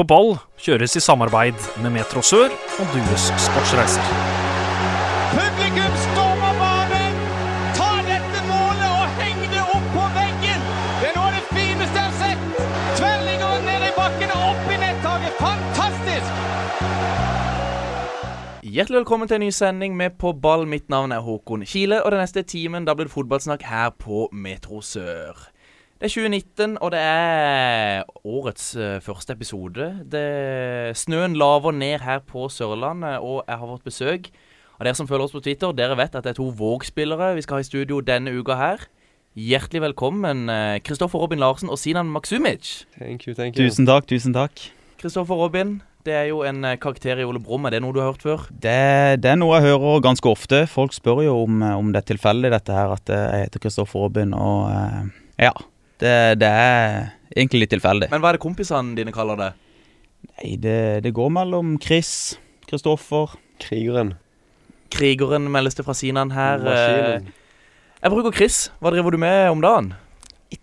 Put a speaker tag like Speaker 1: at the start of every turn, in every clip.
Speaker 1: På ball kjøres i samarbeid med Metro Sør og Dues Sportsreiser.
Speaker 2: Publikum stormer banen! Ta dette målet og heng det opp på veggen! Det er noe av det fineste jeg har sett! Tverrliggeren ned i bakken og opp i nettaket. Fantastisk!
Speaker 3: Hjertelig velkommen til en ny sending med På ball. Mitt navn er Håkon Kile, og den neste timen da blir det fotballsnakk her på Metro Sør. Det er 2019, og det er årets uh, første episode. Det, snøen laver ned her på Sørlandet, og jeg har fått besøk av dere som følger oss på Twitter. Dere vet at det er to Våg-spillere vi skal ha i studio denne uka her. Hjertelig velkommen, Kristoffer Robin Larsen og Sinan Maksumic.
Speaker 4: Thank you, thank you.
Speaker 5: Tusen takk, tusen takk.
Speaker 3: Kristoffer Robin, det er jo en eh, karakter i Ole Brumm. Er det noe du har hørt før?
Speaker 5: Det, det er noe jeg hører ganske ofte. Folk spør jo om, eh, om det er tilfeldig, dette her, at eh, jeg heter Kristoffer Robin, og uh, ja. Det, det er egentlig litt tilfeldig.
Speaker 3: Men hva er det kompisene dine kaller det?
Speaker 5: Nei, det, det går mellom Chris, Kristoffer
Speaker 4: Krigeren.
Speaker 3: Krigeren meldes det fra Sinan her.
Speaker 4: Maskinen.
Speaker 3: Eh, Jeg bruker Chris. Hva driver du med om dagen?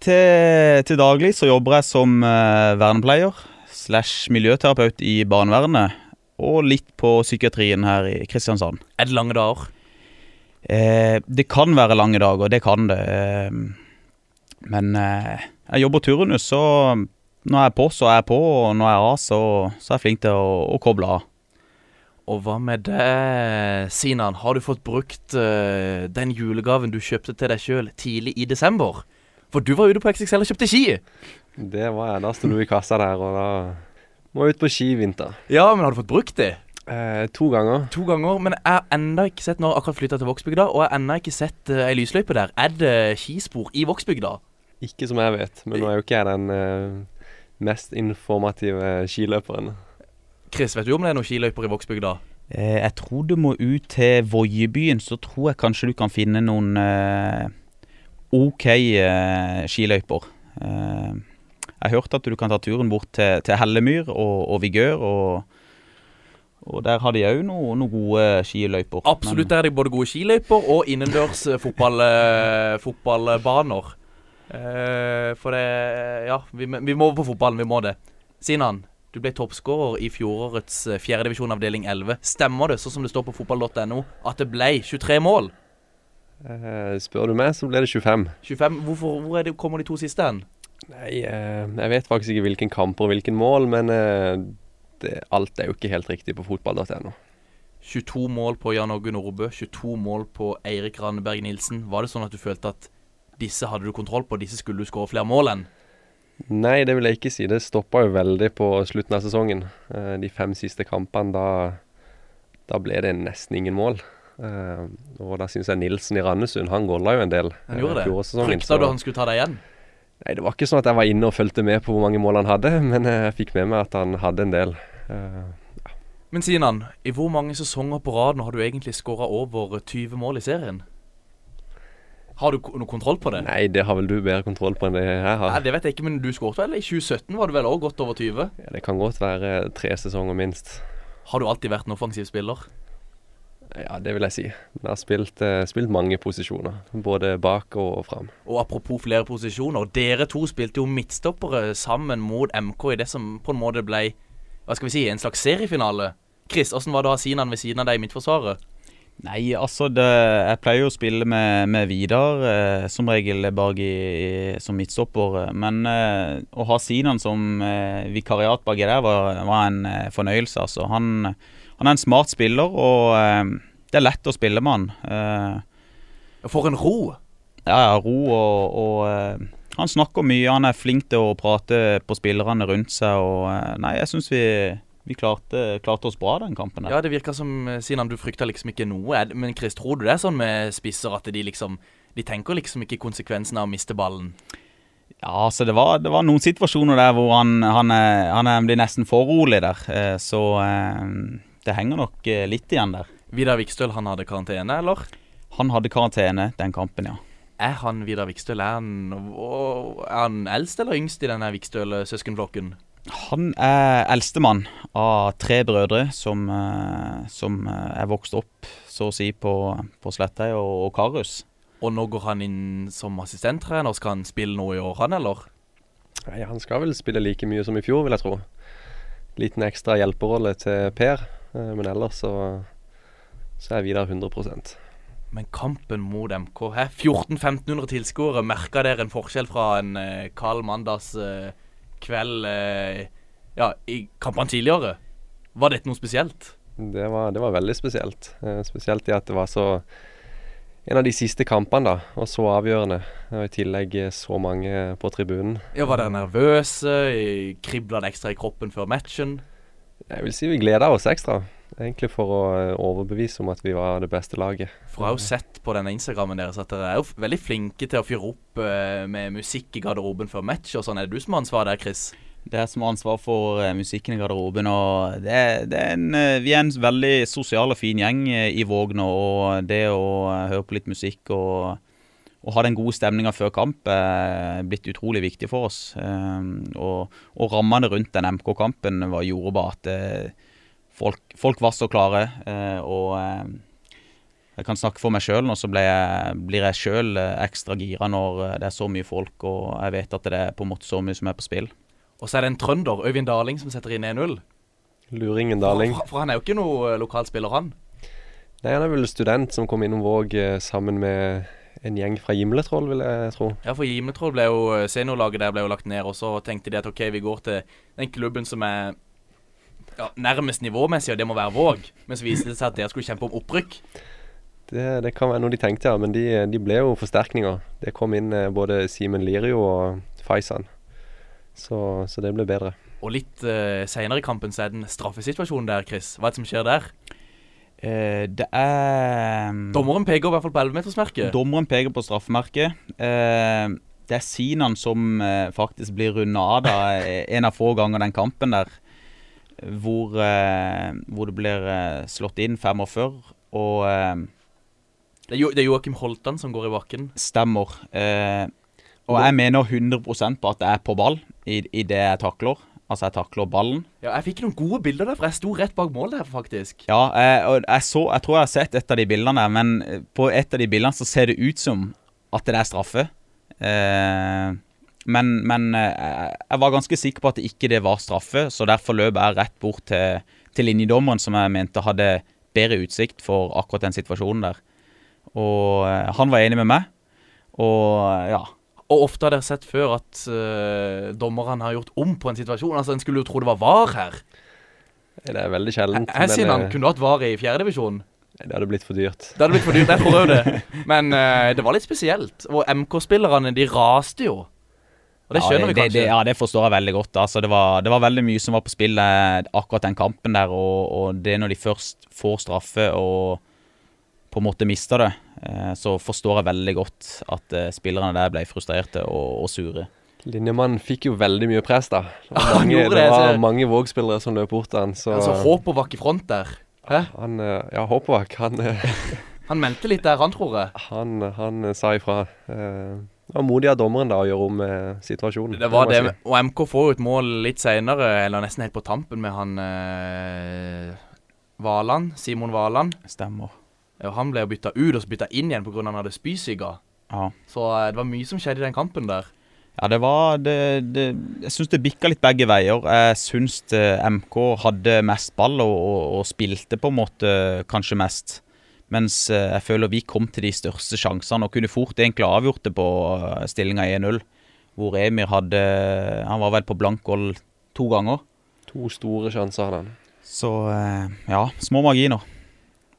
Speaker 5: Til, til daglig så jobber jeg som eh, vernepleier slash miljøterapeut i barnevernet, og litt på psykiatrien her i Kristiansand.
Speaker 3: Er det lange dager?
Speaker 5: Eh, det kan være lange dager, det kan det. Eh, men eh, jeg jobber turnus, så når jeg er på, så er jeg på, og når jeg er av, så, så er jeg flink til å, å koble av.
Speaker 3: Og hva med det, Sinan? Har du fått brukt uh, den julegaven du kjøpte til deg sjøl tidlig i desember? For du var ute på XXL og kjøpte ski.
Speaker 4: Det var jeg. Da sto du i kassa der, og da må jeg ut på ski i vinter.
Speaker 3: Ja, men har du fått brukt det?
Speaker 4: Eh, to ganger.
Speaker 3: To ganger. Men jeg har ennå ikke sett Nå har jeg akkurat flytta til Vågsbygda, og jeg har ennå ikke sett uh, ei lysløype der. Er det skispor i Vågsbygda?
Speaker 4: Ikke som jeg vet, men nå er jo ikke jeg den eh, mest informative skiløperen.
Speaker 3: Chris, vet du om det er noen skiløyper i Vågsbygda?
Speaker 5: Eh, jeg tror du må ut til Voiebyen, så tror jeg kanskje du kan finne noen eh, OK eh, skiløyper. Eh, jeg hørte at du kan ta turen bort til, til Hellemyr og, og Vigør, og, og der har de òg noen noe gode skiløyper.
Speaker 3: Absolutt der er det både gode skiløyper og innendørs fotball, eh, fotballbaner. Eh, for det Ja, vi, vi må over på fotballen. Vi må det. Sinan, du ble toppskårer i fjorårets eh, fjerdedivisjon avdeling 11. Stemmer det, sånn som det står på fotball.no, at det ble 23 mål?
Speaker 4: Uh, spør du meg, så ble det 25.
Speaker 3: 25, Hvorfor, Hvor det, kommer de to siste hen?
Speaker 4: Nei, uh, jeg vet faktisk ikke hvilken kamp og hvilken mål, men det, alt er jo ikke helt riktig på fotball.no.
Speaker 3: 22 mål på Jan Åge Nordbø, 22 mål på Eirik Randeberg Nilsen. Var det sånn at du følte at disse hadde du kontroll på, disse skulle du skåre flere mål enn?
Speaker 4: Nei, det vil jeg ikke si. Det stoppa jo veldig på slutten av sesongen. Eh, de fem siste kampene, da, da ble det nesten ingen mål. Eh, og da syns jeg Nilsen i Randesund, han golla jo en del.
Speaker 3: Han gjorde
Speaker 4: eh,
Speaker 3: det. Frykta du han skulle ta deg igjen?
Speaker 4: Nei, det var ikke sånn at jeg var inne og fulgte med på hvor mange mål han hadde, men jeg fikk med meg at han hadde en del. Eh,
Speaker 3: Men Sinan, i hvor mange sesonger på rad har du egentlig skåra over 20 mål i serien? Har du noe kontroll på det?
Speaker 4: nei, det har vel du bedre kontroll på enn det jeg har. Nei.
Speaker 3: Det vet jeg ikke, men du skåret vel? I 2017 var du vel òg godt over 20?
Speaker 4: Ja, det kan godt være tre sesonger minst.
Speaker 3: Har du alltid vært en offensiv spiller?
Speaker 4: Ja, det vil jeg si. Jeg har spilt, eh, spilt mange posisjoner, både bak og fram.
Speaker 3: Og apropos flere posisjoner, dere to spilte jo midtstoppere sammen mot MK i det som på en måte ble Hva skal vi si, en slags seriefinale. Chris, hvordan var det å ha Sinan ved siden av deg i midtforsvaret?
Speaker 5: Nei, altså det, Jeg pleier jo å spille med, med Vidar, eh, som regel bak i, i, som midtstopper. Men eh, å ha Sinan som eh, vikariat baki der var, var en eh, fornøyelse. altså. Han, han er en smart spiller, og eh, det er lett å spille med han. Eh,
Speaker 3: For en ro!
Speaker 5: ja, ja, ro og, og Han snakker mye, han er flink til å prate på spillerne rundt seg. og Nei, jeg syns vi, vi klarte, klarte oss bra den kampen. der.
Speaker 3: Ja, det virker som eh, Sinan, du frykta liksom ikke noe. Men Chris, tror du det er sånn med spisser at de liksom De tenker liksom ikke konsekvensen av å miste ballen?
Speaker 5: Ja, altså det var, det var noen situasjoner der hvor han, han, er, han er, blir nesten for rolig der. Eh, Så eh, det henger nok eh, litt igjen der.
Speaker 3: Vidar Vikstøl, han hadde karantene, eller?
Speaker 5: Han hadde karantene den kampen, ja.
Speaker 3: Er han Vidar Vikstøl? Er han, er han eldst eller yngst i denne Vikstøl-søskenflokken?
Speaker 5: Han er eldstemann av tre brødre som, eh, som eh, er vokst opp så å si på, på Slettøy og, og Karus.
Speaker 3: Og nå går han inn som assistenttrener. Skal han spille noe i år, han, eller?
Speaker 4: Nei, Han skal vel spille like mye som i fjor, vil jeg tro. liten ekstra hjelperolle til Per. Eh, men ellers så, så er Vidar 100%
Speaker 3: Men kampen mot MK her, 1400-1500 tilskuere. Merka dere en forskjell fra en eh, kald mandags eh, kveld eh, ja, i kampene tidligere? Var dette noe spesielt?
Speaker 4: Det var, det var veldig spesielt. Eh, spesielt i at det var så En av de siste kampene, da, og så avgjørende. Og i tillegg eh, så mange på tribunen.
Speaker 3: Ja, Var dere nervøse? Kribla det ekstra i kroppen før matchen?
Speaker 4: Jeg vil si vi gleda oss ekstra. Egentlig for å eh, overbevise om at vi var det beste laget.
Speaker 3: For jeg har jo sett på denne Instagrammen deres at dere er jo veldig flinke til å fyre opp eh, med musikk i garderoben før match og sånn. Er det du som har ansvaret der, Chris?
Speaker 5: Det er som har ansvar for eh, musikken i garderoben. og det, det er en, Vi er en veldig sosial og fin gjeng i Vågna. og Det å høre på litt musikk og, og ha den gode stemninga før kamp er blitt utrolig viktig for oss. Eh, og, og rammene rundt den MK-kampen var- gjorde bare at eh, folk, folk var så klare. eh, og eh, jeg kan snakke for meg sjøl nå, så ble jeg, blir jeg sjøl ekstra gira når eh, det er så mye folk og jeg vet at det er på en måte så mye som er på spill.
Speaker 3: Og så er det en trønder, Øyvind Darling, som setter inn 1-0.
Speaker 4: Luringen Darling.
Speaker 3: For, for han er jo ikke noe eh, lokalspiller, han.
Speaker 4: Nei, han er vel student som kom innom Våg eh, sammen med en gjeng fra Gimletroll, vil jeg tro.
Speaker 3: Ja, for Gimletroll ble jo eh, Seniorlaget der ble jo lagt ned, og så tenkte de at OK, vi går til den klubben som er ja, nærmest nivåmessig, og det må være Våg. Men så viste det seg at dere skulle kjempe om opprykk.
Speaker 4: Det, det kan være noe de tenkte, ja. Men de, de ble jo forsterkninger. Det kom inn eh, både Simen Lirio og Faisan. Så, så det ble bedre.
Speaker 3: Og litt uh, seinere i kampen så er det en straffesituasjon der, Chris. Hva er det som skjer der?
Speaker 5: Eh, det er
Speaker 3: Dommeren peker i hvert fall på 11-metersmerket.
Speaker 5: Dommeren peker på straffemerket. Eh, det er Sinan som eh, faktisk blir runda av da, eh, en av få ganger den kampen der. Hvor, eh, hvor det blir eh, slått inn 45, og eh,
Speaker 3: Det er, jo, det er Joakim Holtan som går i bakken.
Speaker 5: stemmer. Eh, og jeg mener 100% på at jeg er på ball i, i det jeg takler. Altså, jeg takler ballen.
Speaker 3: Ja, Jeg fikk noen gode bilder der, for jeg sto rett bak mål der, faktisk.
Speaker 5: Ja, jeg, jeg, så, jeg tror jeg har sett et av de bildene, men på et av de bildene så ser det ut som at det er straffe. Eh, men men eh, jeg var ganske sikker på at ikke det var straffe, så derfor løp jeg rett bort til, til linjedommeren, som jeg mente hadde bedre utsikt for akkurat den situasjonen der. Og eh, han var enig med meg, og eh, ja.
Speaker 3: Og ofte har dere sett før at uh, dommerne har gjort om på en situasjon. Altså, En skulle jo tro det var VAR her.
Speaker 4: Det er veldig sjeldent.
Speaker 3: Jeg sier han kunne hatt VAR i fjerdedivisjon.
Speaker 4: det hadde blitt for dyrt.
Speaker 3: Det hadde blitt for dyrt. Jeg prøvde det. Men uh, det var litt spesielt. Og MK-spillerne, de raste jo. Og det skjønner
Speaker 5: ja,
Speaker 3: vi
Speaker 5: det,
Speaker 3: kanskje.
Speaker 5: Det, ja, det forstår jeg veldig godt. Altså, det, var, det var veldig mye som var på spill akkurat den kampen der. Og, og det når de først får straffe og på en måte mister det, eh, så forstår jeg veldig godt at eh, spillerne der ble frustrerte og, og sure.
Speaker 4: Linjemannen fikk jo veldig mye press, da. Mange,
Speaker 3: gjorde
Speaker 4: det
Speaker 3: det,
Speaker 4: var
Speaker 3: så-
Speaker 4: mange Våg-spillere som løp bort til han, så
Speaker 3: Altså, Håpovac i front der. Hæ?
Speaker 4: han eh, Ja, Håpåvak, han,
Speaker 3: Han meldte litt der, han, tror jeg.
Speaker 4: han, han sa ifra. Eh, Det var modig av dommeren da å gjøre om eh, situasjonen.
Speaker 3: Det var det,
Speaker 4: si.
Speaker 3: og MK får jo et mål litt seinere, eller nesten helt på tampen, med han eh, Valand. Simon Valand.
Speaker 5: Stemmer.
Speaker 3: Ja, han ble jo bytta ut og så bytta inn igjen pga. han hadde spysyke.
Speaker 5: Ja.
Speaker 3: Så eh, det var mye som skjedde i den kampen der.
Speaker 5: Ja, det var det, det, Jeg syns det bikka litt begge veier. Jeg syns eh, MK hadde mest ball og, og, og spilte på en måte kanskje mest. Mens eh, jeg føler vi kom til de største sjansene og kunne fort egentlig avgjort det på stillinga 1-0. Hvor Emir hadde Han var vel på blank gold to ganger.
Speaker 4: To store sjanser hadde han.
Speaker 5: Så eh, ja, små marginer.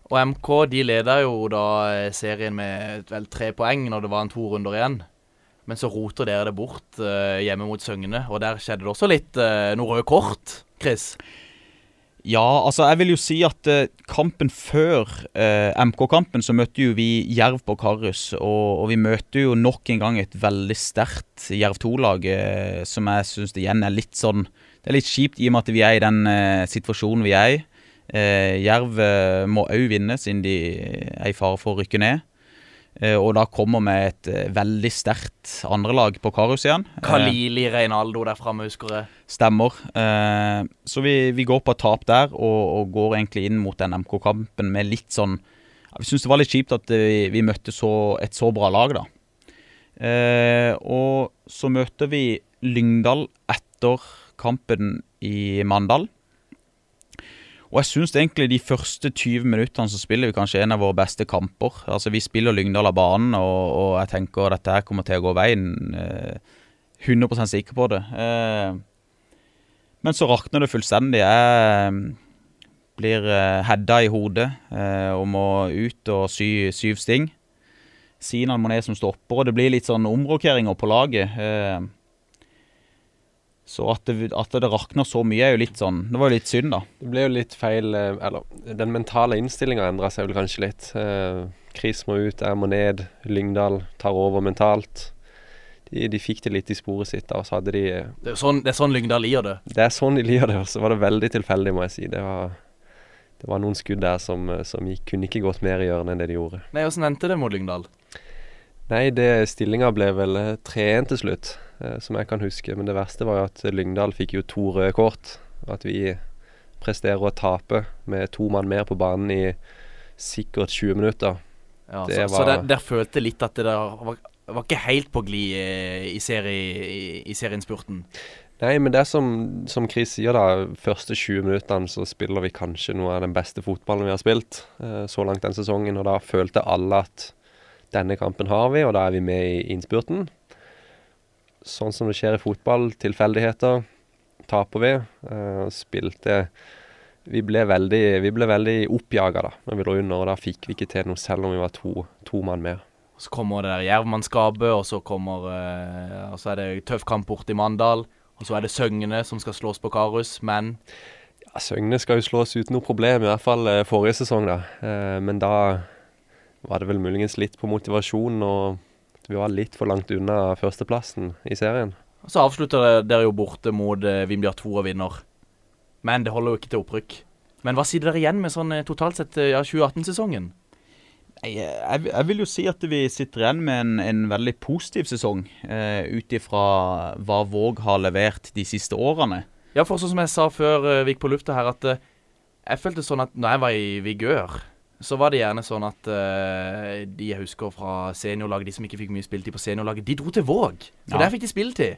Speaker 3: Og MK de leda jo da eh, serien med vel tre poeng når det var en to runder igjen. Men så roter dere det bort eh, hjemme mot Søgne, og der skjedde det også litt noe røde kort, Chris.
Speaker 5: Ja, altså jeg vil jo si at eh, kampen før eh, MK-kampen så møtte jo vi Jerv på Karus. Og, og vi møter jo nok en gang et veldig sterkt Jerv 2-lag eh, som jeg syns igjen er litt sånn Det er litt kjipt i og med at vi er i den eh, situasjonen vi er i. Eh, Jerv eh, må òg vinne siden de er i fare for å rykke ned. Eh, og da kommer vi et eh, veldig sterkt andrelag på Karus igjen. Eh,
Speaker 3: Kalili Reinaldo der framme, husker jeg.
Speaker 5: Stemmer. Så vi, vi går på et tap der, og, og går egentlig inn mot den MK-kampen med litt sånn Vi syns det var litt kjipt at vi, vi møtte så, et så bra lag, da. Og så møter vi Lyngdal etter kampen i Mandal. Og jeg syns egentlig de første 20 minuttene så spiller vi kanskje en av våre beste kamper. Altså Vi spiller Lyngdal av banen, og, og jeg tenker dette her kommer til å gå veien. Eh, 100% sikker på det. Eh, men så rakner det fullstendig. Jeg mm, blir eh, heada i hodet eh, og må ut og sy syv sting. Sinan Monet som stopper, og det blir litt sånn omrokeringer på laget. Eh, så at det, at det rakner så mye, er jo litt sånn Det var jo litt synd, da.
Speaker 4: Det ble jo litt feil eh, Eller den mentale innstillinga endra seg vel kanskje litt. Eh, Kris må ut, jeg må ned. Lyngdal tar over mentalt. De, de fikk det litt i sporet sitt, da, og så hadde de
Speaker 3: Det er sånn, det er sånn Lyngdal liker det.
Speaker 4: Det er sånn de liker det, og så var det veldig tilfeldig, må jeg si. Det var, det var noen skudd der som, eh, som gikk, kunne ikke gått mer i hjørnet enn det de gjorde.
Speaker 3: Nei, Åssen endte det mot Lyngdal?
Speaker 4: Nei, det stillinga ble vel 3-1 til slutt, eh, som jeg kan huske. Men det verste var jo at Lyngdal fikk jo to røde kort. Og at vi presterer å tape med to mann mer på banen i sikkert 20 minutter.
Speaker 3: Ja,
Speaker 4: Det
Speaker 3: så, så der, der følte litt at det der var, var ikke helt på glid i, i, serie, i, i serieinnspurten.
Speaker 4: Nei, men det er som, som Chris sier, da. Første 20 minuttene så spiller vi kanskje noe av den beste fotballen vi har spilt eh, så langt den sesongen. Og da følte alle at denne kampen har vi, og da er vi med i innspurten. Sånn som det skjer i fotball. Tilfeldigheter. Taper vi. Eh, spilte vi ble veldig, vi ble veldig oppjaga da når vi lå under, og da fikk vi ikke til noe selv om vi var to, to mann mer.
Speaker 3: Så kommer det der Jervmannskapet, og så kommer eh, Og så er det tøff kamp borte i Mandal. Og så er det Søgne som skal slås på Karus, men
Speaker 4: Ja, Søgne skal jo slås uten noe problem, i hvert fall eh, forrige sesong, da. Men da var det vel muligens litt på motivasjon, og vi var litt for langt unna førsteplassen i serien.
Speaker 3: så avslutter dere jo borte mot eh, Vindbjart 2 og vinner. Men det holder jo ikke til opprykk. Men hva sitter dere igjen med sånn eh, totalt sett eh, ja, 2018-sesongen?
Speaker 5: Jeg, Jeg, jeg vil jo si at vi sitter igjen med en, en veldig positiv sesong, eh, ut ifra hva Våg har levert de siste årene.
Speaker 3: Ja, for sånn som jeg sa før vi gikk på lufta her, at jeg følte sånn at når jeg var i vigør, så var det gjerne sånn at uh, de jeg husker fra seniorlaget, de som ikke fikk mye spilletid på seniorlaget, de dro til Våg. For
Speaker 5: Ja.
Speaker 3: der fikk de spilletid.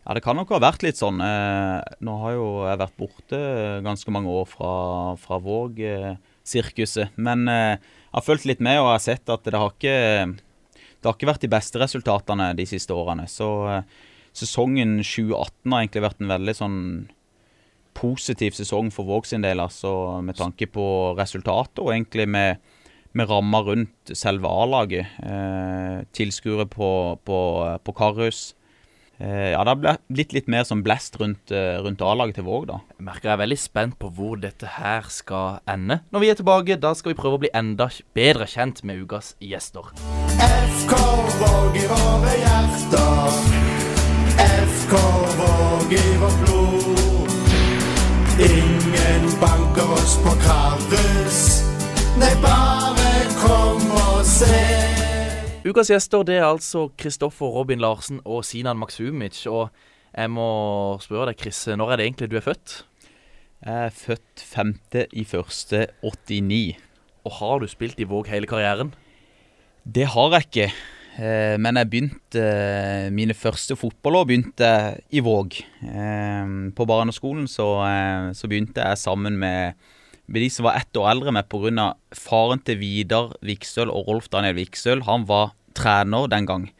Speaker 5: Ja, det kan nok ha vært litt sånn. Uh, nå har jo jeg vært borte ganske mange år fra, fra Våg-sirkuset. men eh, jeg har fulgt litt med og har sett at det har ikke det har ikke vært de beste resultatene de siste årene. Så eh, sesongen 2018 har egentlig vært en veldig sånn positiv sesong for Våg sin del. Altså med tanke på resultatet og egentlig med, med rammer rundt selve A-laget. Eh, Tilskuere på, på, på Karus. Eh, ja, det har blitt litt mer som blest rundt, eh, rundt A-laget til Våg, da.
Speaker 3: Jeg merker jeg er veldig spent på hvor dette her skal ende. Når vi er tilbake, da skal vi prøve å bli enda bedre kjent med ukas gjester.
Speaker 6: FK Våg i våre hjerter. FK Våg i vårt blod. Ingen banker oss på Karus. Nei, bare kom og se.
Speaker 3: Ukas gjester det er altså Kristoffer Robin Larsen og Sinan Maksumic. Og jeg må spørre deg, Chris, når er det egentlig du er født?
Speaker 5: Jeg er født 5.1.89.
Speaker 3: Og har du spilt i Våg hele karrieren?
Speaker 5: Det har jeg ikke. Eh, Men jeg begynte eh, Mine første fotballår begynte i Våg. Eh, På barneskolen så, så begynte jeg sammen med, med de som var ett år eldre med pga. faren til Vidar Viksøl og Rolf Daniel Viksøl. Han var trener den gang.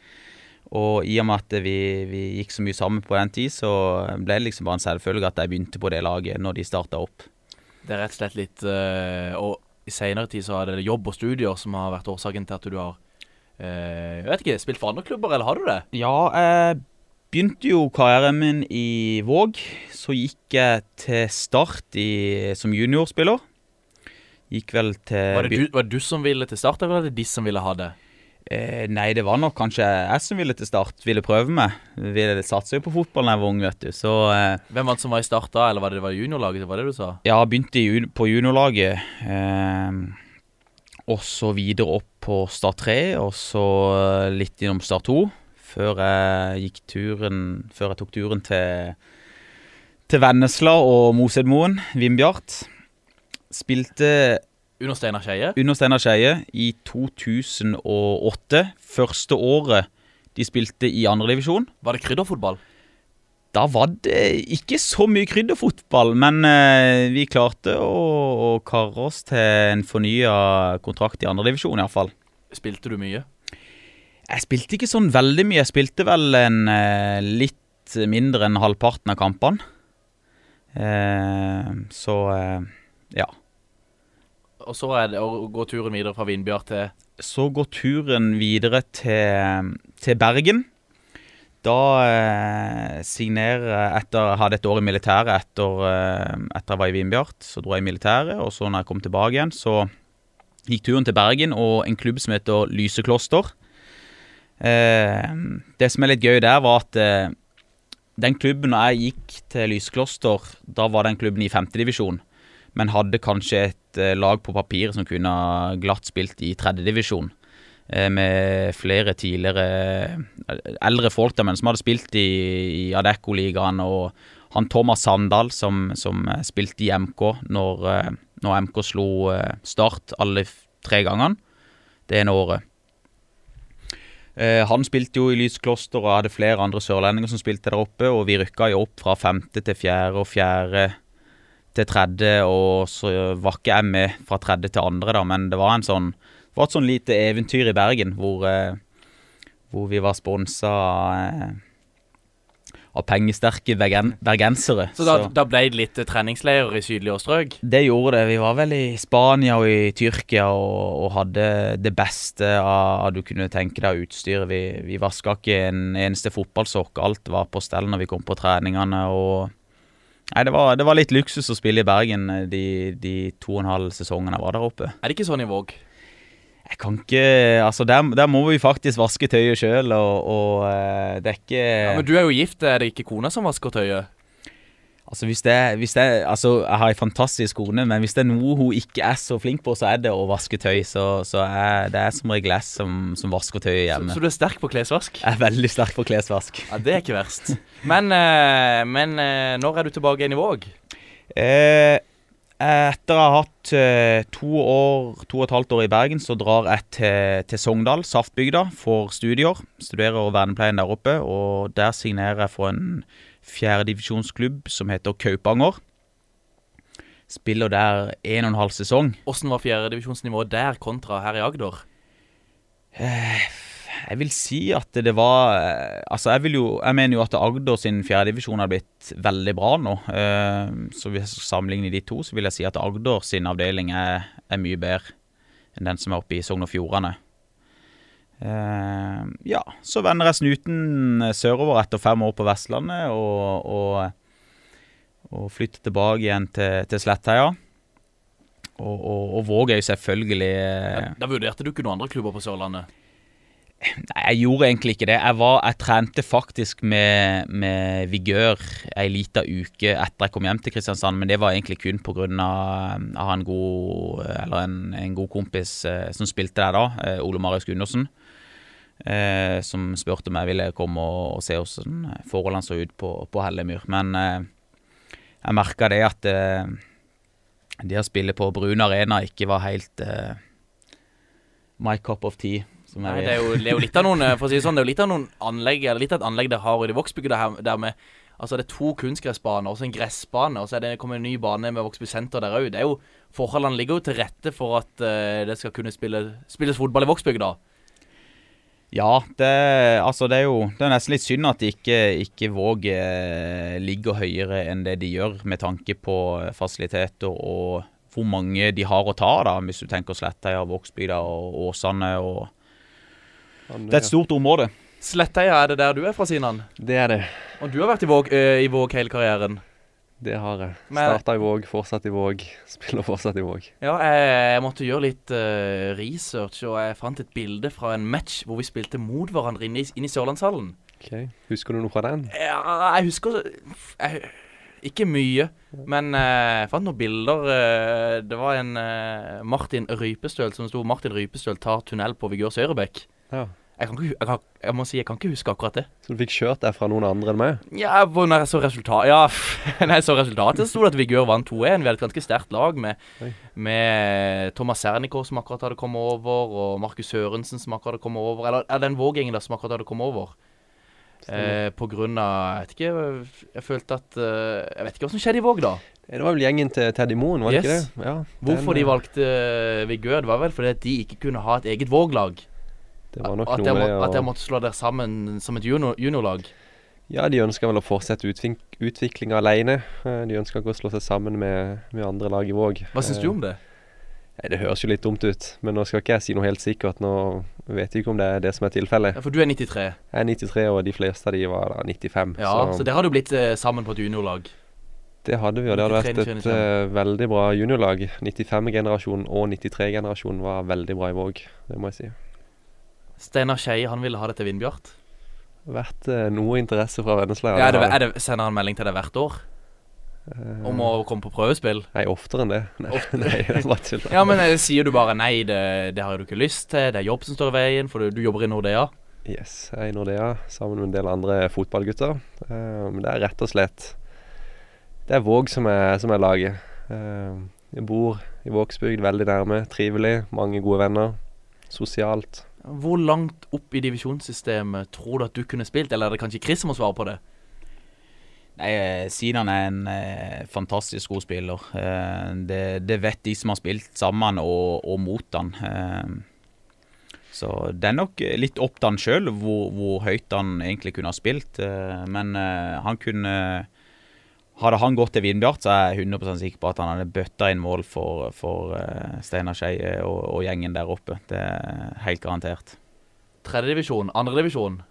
Speaker 5: Og i og med at vi, vi gikk så mye sammen på den tid, så ble det liksom bare en selvfølge at jeg begynte på det laget når de starta opp.
Speaker 3: Det er rett og slett litt Og i seinere tid så er det jobb og studier som har vært årsaken til at du har Jeg vet ikke, spilt for andre klubber, eller har du det?
Speaker 5: Ja, jeg begynte jo karrieren min i Våg. Så gikk jeg til Start i, som juniorspiller. Gikk vel til
Speaker 3: Var det, du, var det du som ville til start, eller var det de som ville ha det?
Speaker 5: Eh, nei, det var nok kanskje jeg som ville til Start. Ville prøve meg. Ville satse jo på fotball da jeg var ung, vet du. Så eh,
Speaker 3: Hvem var det som var i start da, eller var det, det var juniorlaget? Var det du sa?
Speaker 5: ja, begynte i, på juniorlaget. Eh, og så videre opp på Start 3, og så eh, litt innom Start 2. Før jeg gikk turen Før jeg tok turen til til Vennesla og Mosedmoen, Vindbjart. Spilte
Speaker 3: Under Steinar Skeie?
Speaker 5: under Steinar Skeie i 2008. Første året de spilte i andredivisjon.
Speaker 3: Var det krydderfotball?
Speaker 5: Da var det ikke så mye krydderfotball, men eh, vi klarte å, å karre oss til en fornya kontrakt i andredivisjon, iallfall.
Speaker 3: Spilte du mye?
Speaker 5: Jeg spilte ikke sånn veldig mye. Jeg spilte vel en eh, litt mindre enn halvparten av kampene. Eh, så eh, ja.
Speaker 3: Og så er det å gå turen videre fra Vindbjart til
Speaker 5: Så går turen videre til, til Bergen. Da eh, signerer etter hadde et år i militæret etter, eh, etter jeg var i Vindbjart. Så dro jeg i militæret, og så når jeg kom tilbake igjen, så gikk turen til Bergen og en klubb som heter Lysekloster. Eh, det som er litt gøy der, var at eh, den klubben når jeg gikk til Lysekloster, da var den klubben i femtedivisjon. Men hadde kanskje et eh, lag på papiret som kunne glatt spilt i tredjedivisjon. Eh, med flere tidligere eh, eldre folk der, men som hadde spilt i, i Adecco-ligaen. Og han Thomas Sandal som, som eh, spilte i MK når, når MK slo Start alle tre gangene det ene året. Han spilte jo i Lyskloster og hadde flere andre sørlendinger som spilte der oppe, og vi rykka jo opp fra femte til fjerde og fjerde til tredje, og så var ikke jeg med fra tredje til andre, da, men det var en sånn var et sånn lite eventyr i Bergen hvor, eh, hvor vi var sponsa eh, av pengesterke bergen, bergensere.
Speaker 3: Så da, da ble det litt eh, treningsleirer i sydlige strøk?
Speaker 5: Det gjorde det. Vi var vel i Spania og i Tyrkia og, og hadde det beste av av du kunne tenke deg av utstyret. Vi, vi vaska ikke en eneste fotballsokk. Alt var på stell når vi kom på treningene. og Nei, det var, det var litt luksus å spille i Bergen de, de to og en halv sesongene jeg var der oppe.
Speaker 3: Er det ikke sånn i Våg?
Speaker 5: Jeg kan ikke Altså, der, der må vi faktisk vaske tøyet sjøl, og, og eh, det er ikke
Speaker 3: Ja, men du er jo gift, er det ikke kona som vasker tøyet?
Speaker 5: Altså hvis det, hvis det Altså, jeg har ei fantastisk kone, men hvis det er noe hun ikke er så flink på, så er det å vaske tøy. Så, så er, det er som regel jeg som, som vasker tøyet hjemme.
Speaker 3: så du er sterk på klesvask?
Speaker 5: Jeg er veldig sterk på klesvask.
Speaker 3: Ja, Det er ikke verst. Men, eh, men eh, når er du tilbake igjen i Våg?
Speaker 5: Eh, etter å ha hatt eh, to år, to og et halvt år i Bergen, så drar jeg til, til Sogndal, Saftbygda, for studier. Studerer vernepleien der oppe, og der signerer jeg for en fjerdedivisjonsklubb som heter Kaupanger. Spiller der en og en halv sesong.
Speaker 3: Hvordan var fjerdedivisjonsnivået der kontra her i Agder?
Speaker 5: Jeg vil si at det var eh, Altså, jeg vil jo Jeg mener jo at Agder sin fjerdedivisjon har blitt veldig bra nå. Eh, Så hvis jeg sammenligner de to, så vil jeg si at Agder sin avdeling er, er mye bedre enn den som er oppe i Sogn og Fjordane. Eh, Ja, så vender jeg snuten sørover etter fem år på Vestlandet og, og, og flytter tilbake igjen til, til Slettheia. Og, og, og Våg er jo selvfølgelig
Speaker 3: Da vurderte du ikke noen andre klubber på Sørlandet?
Speaker 5: Nei, jeg gjorde egentlig ikke det. Jeg, var, jeg trente faktisk med, med vigør ei lita uke etter jeg kom hjem til Kristiansand, men det var egentlig kun pga. en god, en, en god kompis eh, som spilte der da, eh, Ole Marius Gundersen. Eh, som spurte om jeg ville komme og, og se hvordan forholdene så ut på, på Hellemyr. Men eh, jeg merka det at eh, det å spille på Brun Arena ikke var helt eh, my cup of tea.
Speaker 3: Nei, det er, jo, det er jo litt av noen eh, For å si det sånn, det er jo litt av noen anlegg Eller litt av et anlegg dere har i Vågsbygda her der med Altså det er to kunstgressbaner og så en gressbane, og så er det kommet en ny bane med Vågsby senter der òg. Det er jo Forholdene ligger jo til rette for at uh, det skal kunne spille, spilles fotball i Vågsbygda.
Speaker 5: Ja, det, altså det er jo Det er nesten litt synd at ikke, ikke Våg eh, ligger høyere enn det de gjør, med tanke på fasiliteter og hvor mange de har å ta da, hvis du tenker Slettheia, Vågsbygda og Åsane. og Det er et stort område.
Speaker 3: Sletteia, er det der du er fra, Sinan?
Speaker 4: Det er det.
Speaker 3: Og du har vært i Våg, ø, i Våg hele karrieren?
Speaker 4: Det har jeg. Starta i Våg, fortsatt i Våg, spiller fortsatt i Våg.
Speaker 3: Ja, jeg, jeg måtte gjøre litt uh, research, og jeg fant et bilde fra en match hvor vi spilte mot hverandre inne i, inn i Sørlandshallen.
Speaker 4: Ok, Husker du noe fra den?
Speaker 3: Ja, jeg husker jeg, Ikke mye, men eh, jeg fant noen bilder. Uh, det var en eh, Martin Rypestøl som sto 'Martin Rypestøl tar tunnel på Vigør Søyrebekk'.
Speaker 4: Ja.
Speaker 3: Jeg, kan ikke, jeg, kan, jeg må si jeg kan ikke huske akkurat det.
Speaker 4: Så du fikk kjørt deg fra noen andre enn meg?
Speaker 3: Ja, når jeg så resultat Ja, når jeg så resultatet, sto det at Vigør vant 2-1. Vi hadde et ganske sterkt lag med, med Thomas Sernikov som akkurat hadde kommet over, og Markus Sørensen som akkurat hadde kommet over. Eller, eller den vågjengen der som akkurat hadde kommet over. Eh, på grunn av Jeg vet ikke, jeg følte at eh, Jeg vet ikke hva som skjedde i Våg, da.
Speaker 4: Det var vel gjengen til Teddy Moen, var det
Speaker 3: Yes.
Speaker 4: ikke det? Ja,
Speaker 3: Hvorfor
Speaker 4: den,
Speaker 3: de valgte eh, Vigør, det var vel fordi at de ikke kunne ha et eget Våg-lag.
Speaker 4: Det var nok
Speaker 3: At
Speaker 4: noe
Speaker 3: dere må,
Speaker 4: med
Speaker 3: at
Speaker 4: å
Speaker 3: dere måtte slå dere sammen som et junior, juniorlag.
Speaker 4: Ja, de ønska vel å fortsette utvik utviklinga alene. Eh, De ønska ikke å slå seg sammen med, med andre lag i Våg.
Speaker 3: Hva syns du om det?
Speaker 4: Det høres jo litt dumt ut, men nå skal ikke jeg si noe helt sikkert. Nå vet jeg ikke om det er det som er tilfellet.
Speaker 3: Ja, for du er 93.
Speaker 4: Jeg er 93, og de fleste av de var da 95.
Speaker 3: Ja, så, dere hadde jo blitt eh, sammen på et juniorlag.
Speaker 4: det hadde vi, og det hadde
Speaker 3: 93,
Speaker 4: vært et uh, veldig bra juniorlag. 95-generasjonen og 93-generasjonen var veldig bra i Våg, det må jeg si.
Speaker 3: Steinar Skei, han ville ha det til Vindbjart.
Speaker 4: Vært eh, noe interesse fra Vennesla.
Speaker 3: Ja, er det, er det, sender han melding til deg hvert år
Speaker 4: Eh,
Speaker 3: om å komme på prøvespill?
Speaker 4: Nei, oftere enn det. Nei, nei det bare tull.
Speaker 3: Ja, men eh, sier du bare nei, det, det har du ikke lyst til, det er jobb som står i veien, for du, du jobber i Nordea?
Speaker 4: Yes, jeg er i Nordea sammen med en del andre fotballgutter. Eh, men det er rett og slett Det er Våg som er, som er laget. Eh, jeg bor i Vågsbygd, veldig nærme, trivelig, mange gode venner. Sosialt.
Speaker 3: Hvor langt opp i divisjonssystemet tror du at du kunne spilt, eller er det kanskje Chris som må svare på det?
Speaker 5: Nei, eh, Sinan er en eh, fantastisk god spiller. Eh, det, det vet de som har spilt sammen og, og mot han. Eh, så det er nok litt opp til han sjøl hvor, hvor høyt han egentlig kunne ha spilt. Eh, men eh, han kunne Hadde han gått til Vindbjart, så er jeg 100 sikker på at han hadde bøtta inn mål for, for eh, Steinar Skeie og, og gjengen der oppe. Det er helt garantert.
Speaker 3: Tredjedivisjon, andredivisjon,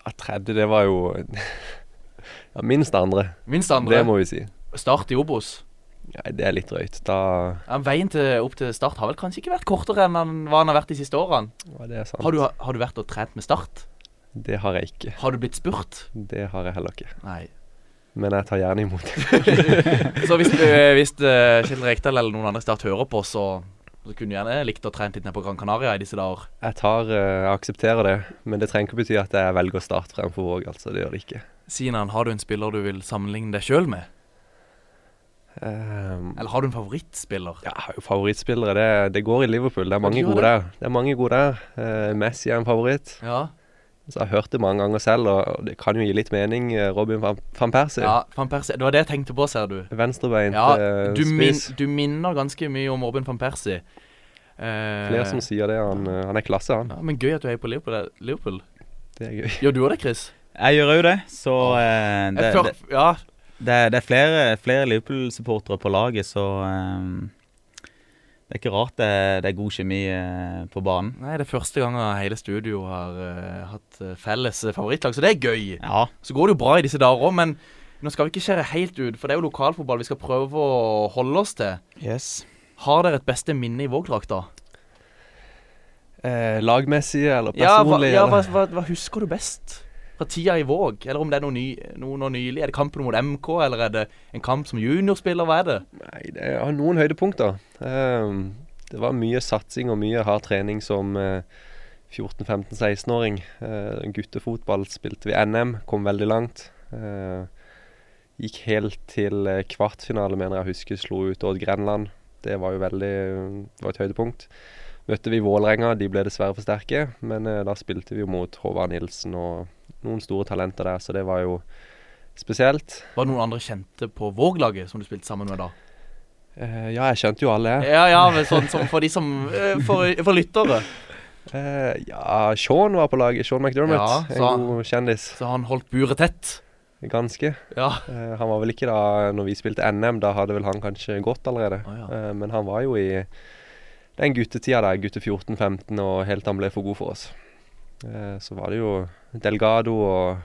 Speaker 4: Ja, tredje, det var jo ja, minst andre.
Speaker 3: minst andre.
Speaker 4: Det må vi si.
Speaker 3: Start i Obos.
Speaker 4: Ja, det er litt drøyt. Da
Speaker 3: Ja, veien til, opp til Start har vel kanskje ikke vært kortere enn han, hva han har vært de siste årene.
Speaker 4: ja, det er sant.
Speaker 3: Har du, har du vært og trent med Start?
Speaker 4: Det har jeg ikke.
Speaker 3: Har du blitt spurt?
Speaker 4: Det har jeg heller ikke.
Speaker 3: Nei.
Speaker 4: Men jeg tar gjerne imot.
Speaker 3: Så hvis, uh, hvis uh, Kjell Rekdal eller noen andre snart hører på, så, så kunne du gjerne likt å trene litt ned på Gran Canaria i disse dager.
Speaker 4: Jeg tar, eh, jeg aksepterer det, men det trenger ikke bety at jeg velger Start fremfor Våg. altså. Det gjør det ikke.
Speaker 3: Sinan, har du en spiller du vil sammenligne deg sjøl med?
Speaker 4: Um,
Speaker 3: Eller har du en favorittspiller?
Speaker 4: Ja, favorittspillere. Det, det går i Liverpool. Det er mange gode det? der. Det er mange gode der. Uh, Messi er en favoritt.
Speaker 3: Ja.
Speaker 4: Så jeg har hørt det mange ganger selv, og det kan jo gi litt mening. Eh, Robin van, van Persie.
Speaker 3: ja van Persie. Det var det jeg tenkte på, ser du.
Speaker 4: Venstrebeint
Speaker 3: Ja,
Speaker 4: du
Speaker 3: du, min, du minner ganske mye om Robin van Persie. Eh,
Speaker 4: Flere som sier det. Han, eh, han er klasse, han.
Speaker 3: ja, Men gøy at du er på Liverpool. Liverpool.
Speaker 4: Det er gøy.
Speaker 3: Gjør du òg det, Chris?
Speaker 5: Jeg gjør jo det, så eh, det, det, det, er- det er flere, flere Liverpool-supportere på laget, så eh, det er ikke rart det, det er god kjemi eh, på banen.
Speaker 3: Nei, det er første gang hele studio har uh, hatt eh, felles favorittlag, så det er gøy.
Speaker 5: Ja,
Speaker 3: Så går det jo bra i disse dager òg, men nå skal vi ikke skjære helt ut, for det er jo lokalfotball vi skal prøve å holde oss til.
Speaker 5: yes.
Speaker 3: Har dere et beste minne i Vågdrakta?
Speaker 4: Eh, lagmessig eller
Speaker 3: Ja, hva,
Speaker 4: personlig?
Speaker 3: ja hva, hva, hva husker du best fra tida i Våg? Eller om det er noe, ny, noe noe nylig? Er det kampen mot MK, eller er det en kamp som juniorspiller? Hva er det?
Speaker 4: Nei, det er noen høydepunkter. Ehm, det var mye satsing og mye hard trening som eh, 14-15-16-åring. Eh, guttefotball spilte vi NM, kom veldig langt. Eh, gikk helt til kvartfinale, mener jeg husker, slo ut Odd Grenland. Det var jo veldig det var et høydepunkt. Møtte vi Vålerenga, de ble dessverre for sterke, men da spilte vi jo mot Håvard Nilsen og noen store talenter der, så det var jo spesielt.
Speaker 3: Var det noen andre kjente på Våg-laget som du spilte sammen med da?
Speaker 4: Uh, ja, jeg kjente jo alle.
Speaker 3: Ja, ja, men sånn som for de som uh, For, for lyttere.
Speaker 4: Uh, ja, Sean var på laget. Sean McDermott.
Speaker 3: Ja,
Speaker 4: en god kjendis.
Speaker 3: Så han holdt buret tett.
Speaker 4: Ganske.
Speaker 3: Ja.
Speaker 4: Han var vel ikke da når vi spilte NM, da hadde vel han kanskje gått allerede.
Speaker 3: Ah, ja.
Speaker 4: Men han var jo i den guttetida der, gutte 14-15, og helt til han ble for god for oss. Så var det jo Delgado og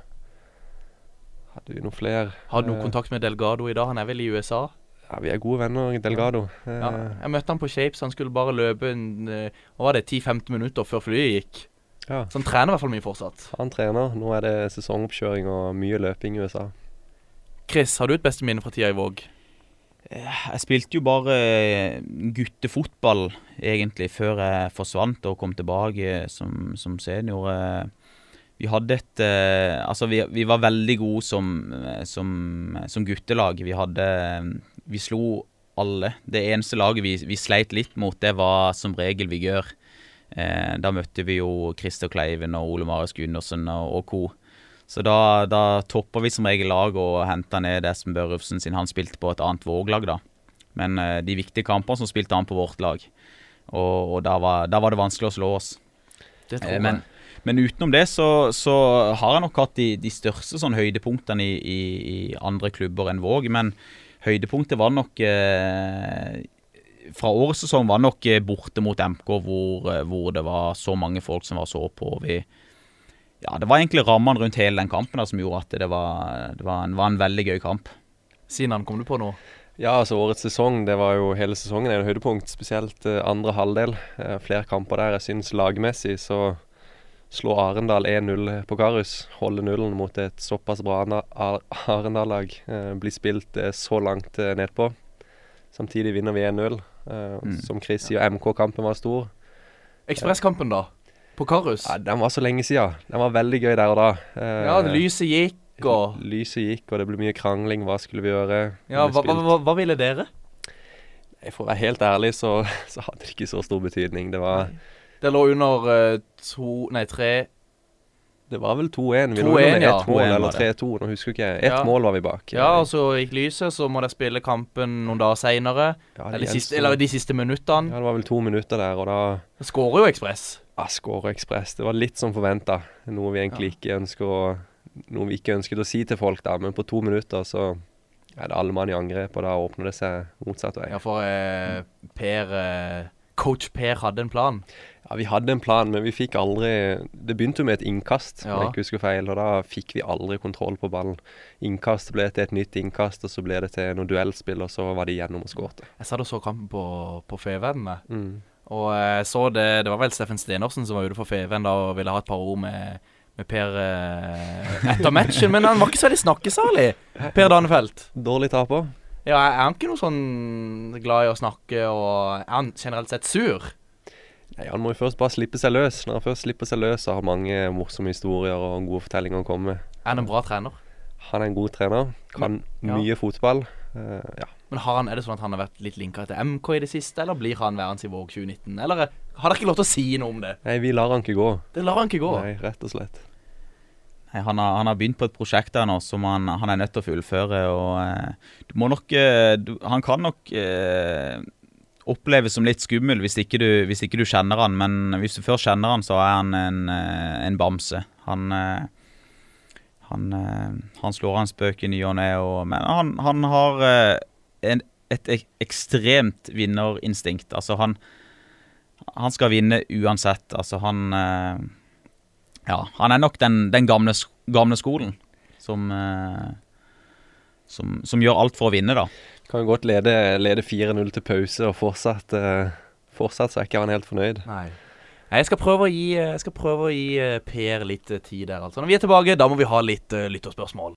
Speaker 4: Hadde vi noen flere?
Speaker 3: Har du noe
Speaker 4: Eh,
Speaker 3: kontakt med Delgado i dag? Han er vel i USA?
Speaker 4: Ja, vi er gode venner, Delgado. Eh,
Speaker 3: Ja. Jeg møtte han på Shapes. Han skulle bare løpe en, eh, hva var det, 10-15 minutter før flyet gikk.
Speaker 4: ja.
Speaker 3: Så han trener i hvert fall mye fortsatt.
Speaker 4: Han trener. Nå er det sesongoppkjøring og mye løping i USA.
Speaker 3: Chris, har du et beste minne fra tida i Våg?
Speaker 5: Jeg spilte jo bare guttefotball egentlig før jeg forsvant og kom tilbake som, som senior. Eh, Vi hadde et eh, Altså, vi, vi var veldig gode som, eh, som, som guttelag. Vi hadde Vi slo alle. Det eneste laget vi, vi sleit litt mot, det var som regel Vigør. Eh, da møtte vi jo Christer Kleiven og Ole Marius Gundersen og, og co. Så da, da toppa vi som regel lag og henta ned Espen Børufsen siden han spilte på et annet Våg-lag, da. Men eh, de viktige kampene som spilte han på vårt lag. Og, og da, var, da var det vanskelig å slå oss.
Speaker 3: Det tror
Speaker 5: Eh,
Speaker 3: jeg.
Speaker 5: Men, men utenom det så, så har jeg nok hatt de, de største sånn høydepunktene i, i, i andre klubber enn Våg. Men høydepunktet var nok eh, Fra årets sesong var nok eh, borte mot MK, hvor, eh, hvor det var så mange folk som var så på. Vi, ja, det var egentlig rammene rundt hele den kampen da, som gjorde at det var, det var, en, var en veldig gøy kamp.
Speaker 3: Sinan, kom du på noe?
Speaker 4: Ja, altså årets sesong, det var jo hele sesongen er en høydepunkt. Spesielt eh, andre halvdel. Eh, flere kamper der. Jeg syns lagmessig så slår Arendal 1-0 på Karus. Holde nullen mot et såpass bra Arendal-lag. bli blir spilt eh, så langt eh, nedpå. Samtidig vinner vi 1-0. Eh,
Speaker 5: Mm.
Speaker 4: Som Chris sier, MK-kampen var stor.
Speaker 3: Ekspresskampen, da? På Karus?
Speaker 4: Ja, den var så lenge siden. Den var veldig gøy der og da. Eh,
Speaker 3: Ja, lyset gikk, og
Speaker 4: Lyset gikk, og det ble mye krangling. Hva skulle vi gjøre?
Speaker 3: Ja, hva, hva, hva, ville dere?
Speaker 4: For å være helt ærlig, så, så hadde det ikke så stor betydning. Det var,
Speaker 3: Det lå under eh, to Nei, tre
Speaker 4: det var vel 2-1. Vi
Speaker 3: 2-1,
Speaker 4: lå under
Speaker 3: ja.
Speaker 4: ett mål
Speaker 5: 2-1
Speaker 4: eller
Speaker 5: det.
Speaker 4: 3-2, nå husker jeg ikke. Ett
Speaker 3: Ja.
Speaker 4: mål var vi bak.
Speaker 3: Ja, og så gikk lyset, så må de spille kampen noen dager seinere.
Speaker 4: Ja,
Speaker 3: Eller,
Speaker 4: det
Speaker 3: siste-
Speaker 4: gjensto-
Speaker 3: eller de siste minuttene.
Speaker 4: Ja, det var vel to minutter der, og da
Speaker 3: skårer jo Ekspress.
Speaker 4: ja, skårer Ekspress. Det var litt som forventa. Noe vi egentlig ikke ønsker å Noe vi ikke ønsket å si til folk, da. Men på to minutter så er det alle mann i angrep, og da åpner det seg motsatt vei.
Speaker 3: Ja, for eh, Per eh, Coach Per hadde en plan.
Speaker 4: Ja, Vi hadde en plan, men vi fikk aldri Det begynte jo med et innkast, om jeg ikke husker feil, og da fikk vi aldri kontroll på ballen. Innkast ble til et nytt innkast, og så ble det til noe duellspill, og så var de gjennom og skåret.
Speaker 3: Jeg satt og så kampen på, på Fevennen.
Speaker 4: Mm.
Speaker 3: Og jeg så det Det var vel Steffen Stenersen som var ute for Feven da og ville ha et par ord med, med Per eh, etter matchen. Men han var ikke så veldig snakkesalig, Per Danefelt.
Speaker 4: Dårlig taper.
Speaker 3: Ja, er han ikke noe sånn glad i å snakke, og er han generelt sett sur?
Speaker 4: Nei, Han må jo først bare slippe seg løs. Når han først slipper seg løs, så har mange morsomme historier og gode fortellinger å komme med.
Speaker 3: Er han en bra trener?
Speaker 4: Han er en god trener, kan
Speaker 3: Ja.
Speaker 4: mye fotball. Uh, ja.
Speaker 3: Men har han, er det sånn at han har vært litt linka til MK i det siste, eller blir han værende i Våg 2019? Eller eh, har dere ikke lov til å si noe om det?
Speaker 4: Nei, vi lar han ikke gå.
Speaker 3: Det lar han ikke gå.
Speaker 4: Nei, rett og slett.
Speaker 5: Nei, Han har, han har begynt på et prosjekt der nå som han, han er nødt til å fullføre. og uh, Du må nok uh, du, Han kan nok eh, oppleves som litt skummel hvis ikke, du, hvis ikke du kjenner han, men hvis du først kjenner han, så er han en, eh, en bamse. Han eh, han, eh, han slår en spøk i ny og ne, men han, han har en, et ekstremt vinnerinstinkt. Altså, han Han skal vinne uansett. Altså, han ja, han er nok den, den gamle, gamle skolen som, som Som gjør alt for å vinne, da.
Speaker 4: Kan godt lede, lede 4-0 til pause, og fortsatt, eh, fortsatt så er ikke han helt fornøyd.
Speaker 3: Nei. Nei, Jeg skal prøve å gi, jeg skal prøve å gi eh, Per litt eh, tid der, altså. Når vi er tilbake, da må vi ha litt uh, lytterspørsmål.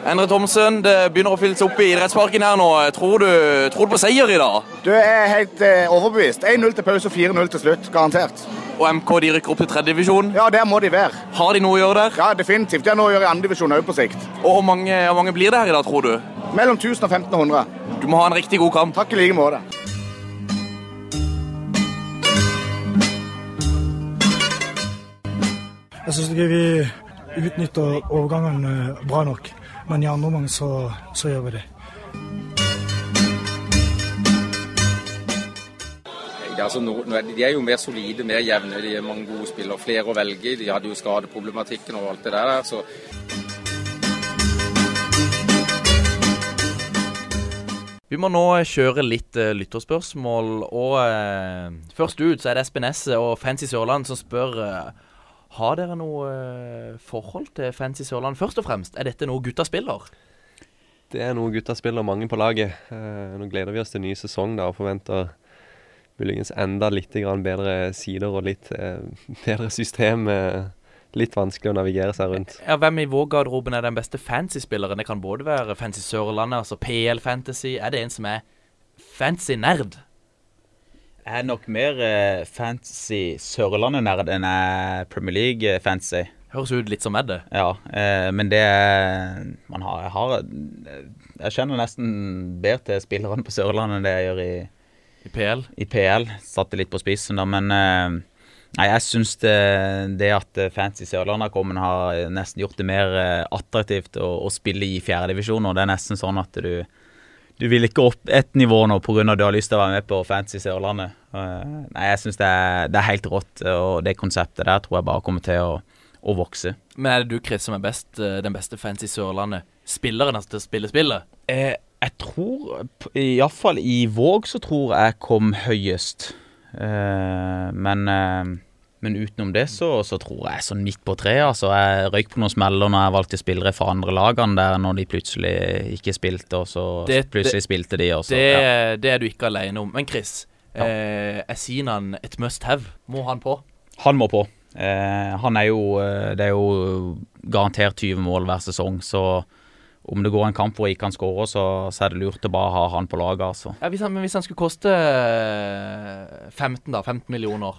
Speaker 3: Endre Thomsen, det begynner å fylle seg opp i idrettsparken her nå. Tror du, tror du på seier i dag?
Speaker 7: Du er helt eh, overbevist. 1-0 til pause og 4-0 til slutt. Garantert.
Speaker 3: Og MK de rykker opp til tredjedivisjon.
Speaker 7: Ja, der må de være.
Speaker 3: Har de noe å gjøre der?
Speaker 7: Ja, definitivt. Det er noe å gjøre i andredivisjon òg på sikt.
Speaker 3: Og hvor mange, hvor mange blir det her i dag, tror du?
Speaker 7: Mellom 1000 og 1500.
Speaker 3: Du må ha en riktig god kamp.
Speaker 7: Takk i like måte.
Speaker 8: Jeg syns ikke vi utnytter overgangene bra nok. Men i andre omgang så, så gjør vi det.
Speaker 9: Altså, nå, de, er jo mer solide, mer jevne. De er mange gode spillere. Flere å velge i. De hadde jo skadeproblematikken og alt det der. så
Speaker 3: Vi må nå kjøre litt uh, lytterspørsmål, og eh, først ut så er det Espen Esse og Fancy Sørland som spør eh, Har dere noe eh, forhold til Fancy Sørland først og fremst? Er dette noe gutta spiller?
Speaker 4: Det er noe gutta spiller mange på laget. Eh, nå gleder vi oss til ny sesong da, og forventer muligens enda litt bedre sider og litt eh, bedre system. Litt vanskelig å navigere seg rundt.
Speaker 3: Ja, Hvem i vår garderoben er den beste fancy-spilleren? Det kan både være Fancy Sørlandet, altså PL Fantasy. Er det en som er fancy nerd?
Speaker 5: Jeg er nok mer eh, fancy Sørlandet-nerd enn jeg er Premier League-fancy.
Speaker 3: Høres ut litt som Edde.
Speaker 5: Ja, eh, men det er Man har, jeg har Jeg kjenner nesten bedre til spillerne på Sørlandet enn det jeg gjør i,
Speaker 3: I PL.
Speaker 5: i PL. Satte litt på spissen, da, men eh, Nei, jeg syns det, det at eh, Fancy Sørlandet har kommet, har nesten gjort det mer eh, attraktivt å, å spille i fjerdedivisjon. Og det er nesten sånn at du du vil ikke opp ett nivå nå pga. du har lyst til å være med på Fancy Sørlandet. Eh, nei, jeg syns det, det er helt rått, og det konseptet der tror jeg bare kommer til å, å vokse.
Speaker 3: Men er det du, Chris, som er best, eh, den beste Fancy Sørlandet? Spilleren altså, til å spille spillet?
Speaker 5: Eh, jeg tror Iallfall i Våg så tror jeg kom høyest. Eh, men, eh, men utenom det så, så tror jeg sånn midt på treet. Altså, jeg røyk på noen smeller når jeg valgte spillere fra andre lagene der når de plutselig ikke spilte, og så
Speaker 3: Det-
Speaker 5: plutselig spilte de. Også,
Speaker 3: Det,
Speaker 5: ja.
Speaker 3: det er du ikke alene om. Men Chris, eh, er Sinan et must have? Må han på?
Speaker 5: Han må på. Eh, han er jo eh, Det er jo garantert 20 mål hver sesong, så om det går en kamp hvor ikke han skårer, så, så er det lurt å bare ha han på laget, altså.
Speaker 3: Ja, hvis han, men hvis han skulle koste eh, 15, da, 15 millioner,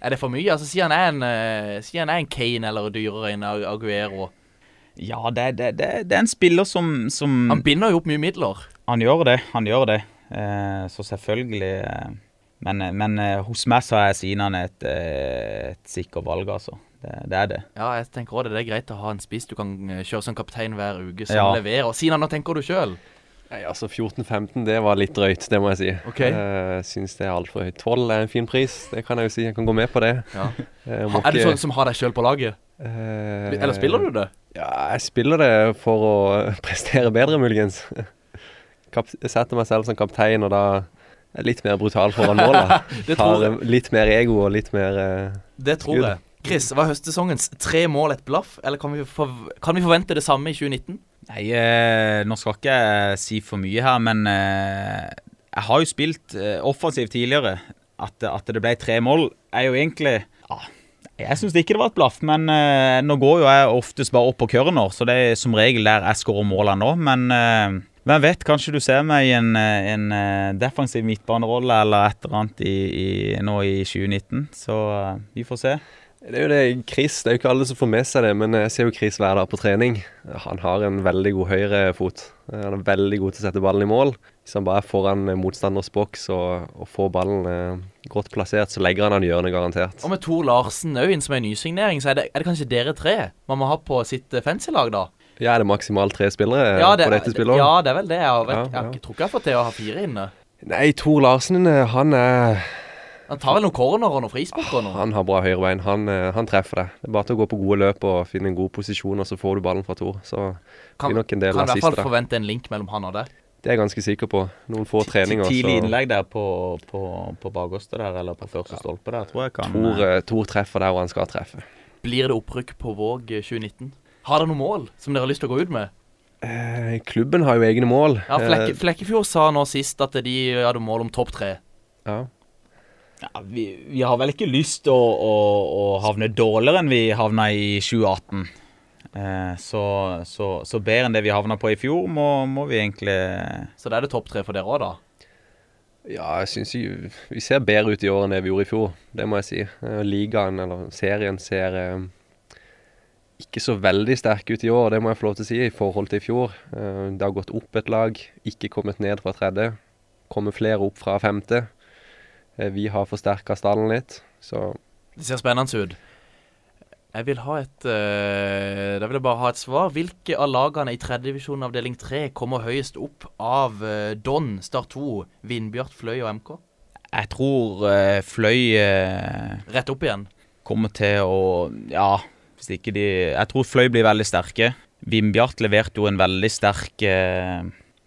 Speaker 3: er det for mye? Altså, Sier han er en, eh, si han er en Kane eller dyrere enn Aguero.
Speaker 5: Ja, det, det, det, det er en spiller som, som
Speaker 3: Han binder jo opp mye midler.
Speaker 5: Han gjør det, han gjør det. Eh, så selvfølgelig eh, Men, men eh, hos meg så er Sinan et, eh, et sikkert valg, altså. Det, det er det.
Speaker 3: Ja, jeg tenker også det. Det er greit å ha en spiss du kan eh, kjøre som kaptein hver uke, som
Speaker 5: Ja.
Speaker 3: leverer. Sinan, hva tenker du sjøl?
Speaker 4: Nei, altså 14-15, det var litt drøyt, det må jeg si.
Speaker 3: Okay.
Speaker 4: Jeg syns det er altfor høyt. 12 er en fin pris, det kan jeg jo si. Jeg kan gå med på det.
Speaker 3: Ja.
Speaker 4: Uh,
Speaker 3: Er du sånn som har deg sjøl på laget?
Speaker 4: Uh,
Speaker 3: Eller spiller du det?
Speaker 4: Ja, jeg spiller det for å prestere bedre, muligens. Kap setter meg selv som kaptein, og da er jeg litt mer brutal foran mål. da.
Speaker 3: Det tror
Speaker 4: Har
Speaker 3: jeg.
Speaker 4: eh, litt mer ego og litt mer uh,
Speaker 3: Det tror
Speaker 4: skudd.
Speaker 3: jeg. Chris, var høstsesongens tre mål et blaff, eller kan vi, kan vi forvente det samme i 2019?
Speaker 5: Nei, eh, nå skal ikke jeg si for mye her, men eh, jeg har jo spilt eh, offensivt tidligere. At, at det ble tre mål, er jo egentlig ja, Jeg syns ikke det var et blaff, men eh, nå går jo jeg oftest bare opp på corner, så det er som regel der jeg skårer målene nå. Men eh, hvem vet, kanskje du ser meg i en, eh, en defensiv midtbanerolle eller et eller annet i, i, nå i 2019. Så vi får se.
Speaker 4: Det er jo det, Chris, det er jo ikke alle som får med seg det, men jeg ser jo Chris hver dag på trening. Han har en veldig god høyrefot. Han er veldig god til å sette ballen i mål. Hvis han bare er foran eh, motstanders boks og, og får ballen eh, godt plassert, så legger han han i hjørnet garantert.
Speaker 3: Og med Tor Larsen òg inn som en nysignering, så er det, er det kanskje dere tre man må ha på sitt eh, fancy-lag, da?
Speaker 4: Ja, er det maksimalt tre spillere
Speaker 3: Ja, det,
Speaker 4: på dette spillet?
Speaker 3: ja, det er vel det. Jeg, har
Speaker 4: ja, Ja,
Speaker 3: jeg, tror ikke jeg har fått til å ha fire inne.
Speaker 4: Nei, Tor Larsen, eh, han er
Speaker 3: Han tar vel noen corner og noen frispark og.
Speaker 4: Han har bra høyrebein. Han, eh, han treffer deg. Det er bare til å gå på gode løp og finne en god posisjon, og så får du ballen fra Tor. Så
Speaker 3: Kan,
Speaker 4: blir nok en del
Speaker 3: kan i hvert fall forvente en link mellom han og det.
Speaker 4: Det er jeg ganske sikker på. Noen få treninger,
Speaker 5: Tidlig innlegg der på, på, på bakerste der, eller på første stolpe der, tror jeg kan
Speaker 4: Tor, eh, Tor treffer der hvor han skal treffe.
Speaker 3: Blir det opprykk på Våg eh, 2019? Har dere noe mål som dere har lyst til å gå ut med?
Speaker 4: Eh, klubben har jo egne mål.
Speaker 3: Ja, Flekke,
Speaker 4: Eh,
Speaker 3: Flekkefjord sa nå sist at de hadde mål om topp tre.
Speaker 4: ja.
Speaker 5: Ja, vi, vi har vel ikke lyst til å, å, å havne dårligere enn vi havna i 2018. Eh, så, så, så bedre enn det vi havna på i fjor, må, må vi egentlig
Speaker 3: Så da er det topp tre for dere òg, da.
Speaker 4: ja, jeg syns vi ser bedre ut i år enn det vi gjorde i fjor. Det må jeg si. Eh, Ligaen, eller serien, ser eh, ikke så veldig sterk ut i år, det må jeg få lov til å si, i forhold til i fjor. Eh, det har gått opp et lag, ikke kommet ned fra tredje. Kommer flere opp fra femte. Eh, vi har forsterka stallen litt, så
Speaker 3: Det ser spennende ut. Jeg vil ha et uh, Da vil jeg bare ha et svar. Hvilke av lagene i tredjedivisjon avdeling 3 kommer høyest opp av eh, Don, Start 2, Vindbjart, Fløy og MK?
Speaker 5: Jeg tror eh, Fløy eh,
Speaker 3: Rett opp igjen.
Speaker 5: kommer til å Ja, hvis ikke de Jeg tror Fløy blir veldig sterke. Vindbjart leverte jo en veldig sterk eh,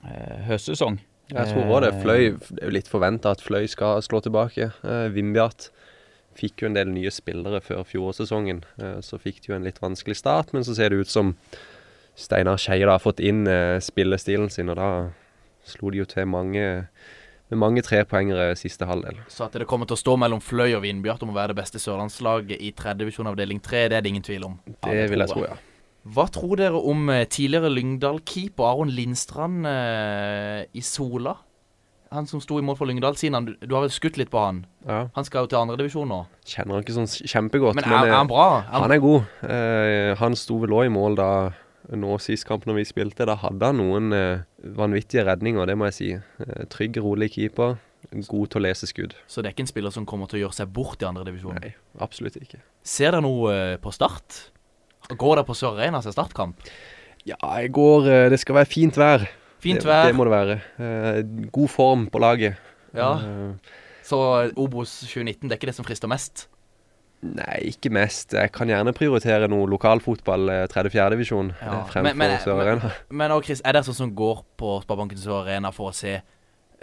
Speaker 5: eh, høstsesong.
Speaker 4: Jeg tror òg det. Fløy, det er jo litt forventa at Fløy skal slå tilbake. Eh, Vindbjart fikk jo en del nye spillere før fjorårssesongen. Eh, så fikk de jo en litt vanskelig start, men så ser det ut som Steinar Skeie har fått inn eh, spillestilen sin, og da slo de jo til mange med mange trepoengere siste halvdel.
Speaker 3: Så at det kommer til å stå mellom Fløy og Vindbjart om å være det beste sørlandslaget i tredjedivisjon avdeling 3, det er det ingen tvil om.
Speaker 4: Det vil jeg tro, ja.
Speaker 3: Hva tror dere om eh, tidligere Lyngdal-keeper Aron Lindstrand eh, i Sola? Han som sto i mål for Lyngdal, siden du, du har vel skutt litt på han?
Speaker 4: ja.
Speaker 3: Han skal jo til andredivisjon nå.
Speaker 4: Kjenner han ikke sånn kjempegodt,
Speaker 3: Men er, er han bra? Er
Speaker 4: Han er god. Eh, han sto vel òg i mål da nå sist kamp når vi spilte. Da hadde han noen eh, vanvittige redninger, det må jeg si. Eh, trygg, rolig keeper. God til å lese skudd.
Speaker 3: Så det er ikke en spiller som kommer til å gjøre seg bort i andredivisjon?
Speaker 4: Nei, absolutt ikke.
Speaker 3: Ser dere noe eh, på Start? Går det på Sør Arena til startkamp?
Speaker 4: Ja, jeg går eh, Det skal være fint vær.
Speaker 3: Fint
Speaker 4: det,
Speaker 3: vær.
Speaker 4: Det må det være. Eh, god form på laget.
Speaker 3: Ja.
Speaker 4: Eh,
Speaker 3: Så Obos 2019, det er ikke det som frister mest?
Speaker 4: nei, ikke mest. Jeg kan gjerne prioritere noe lokalfotball, eh, tredje-fjerde divisjon,
Speaker 3: Ja,
Speaker 4: fremfor
Speaker 3: men- men-
Speaker 4: Sør Arena.
Speaker 3: Men og Chris, er det sånn som går på Sparebanken Sør Arena for å se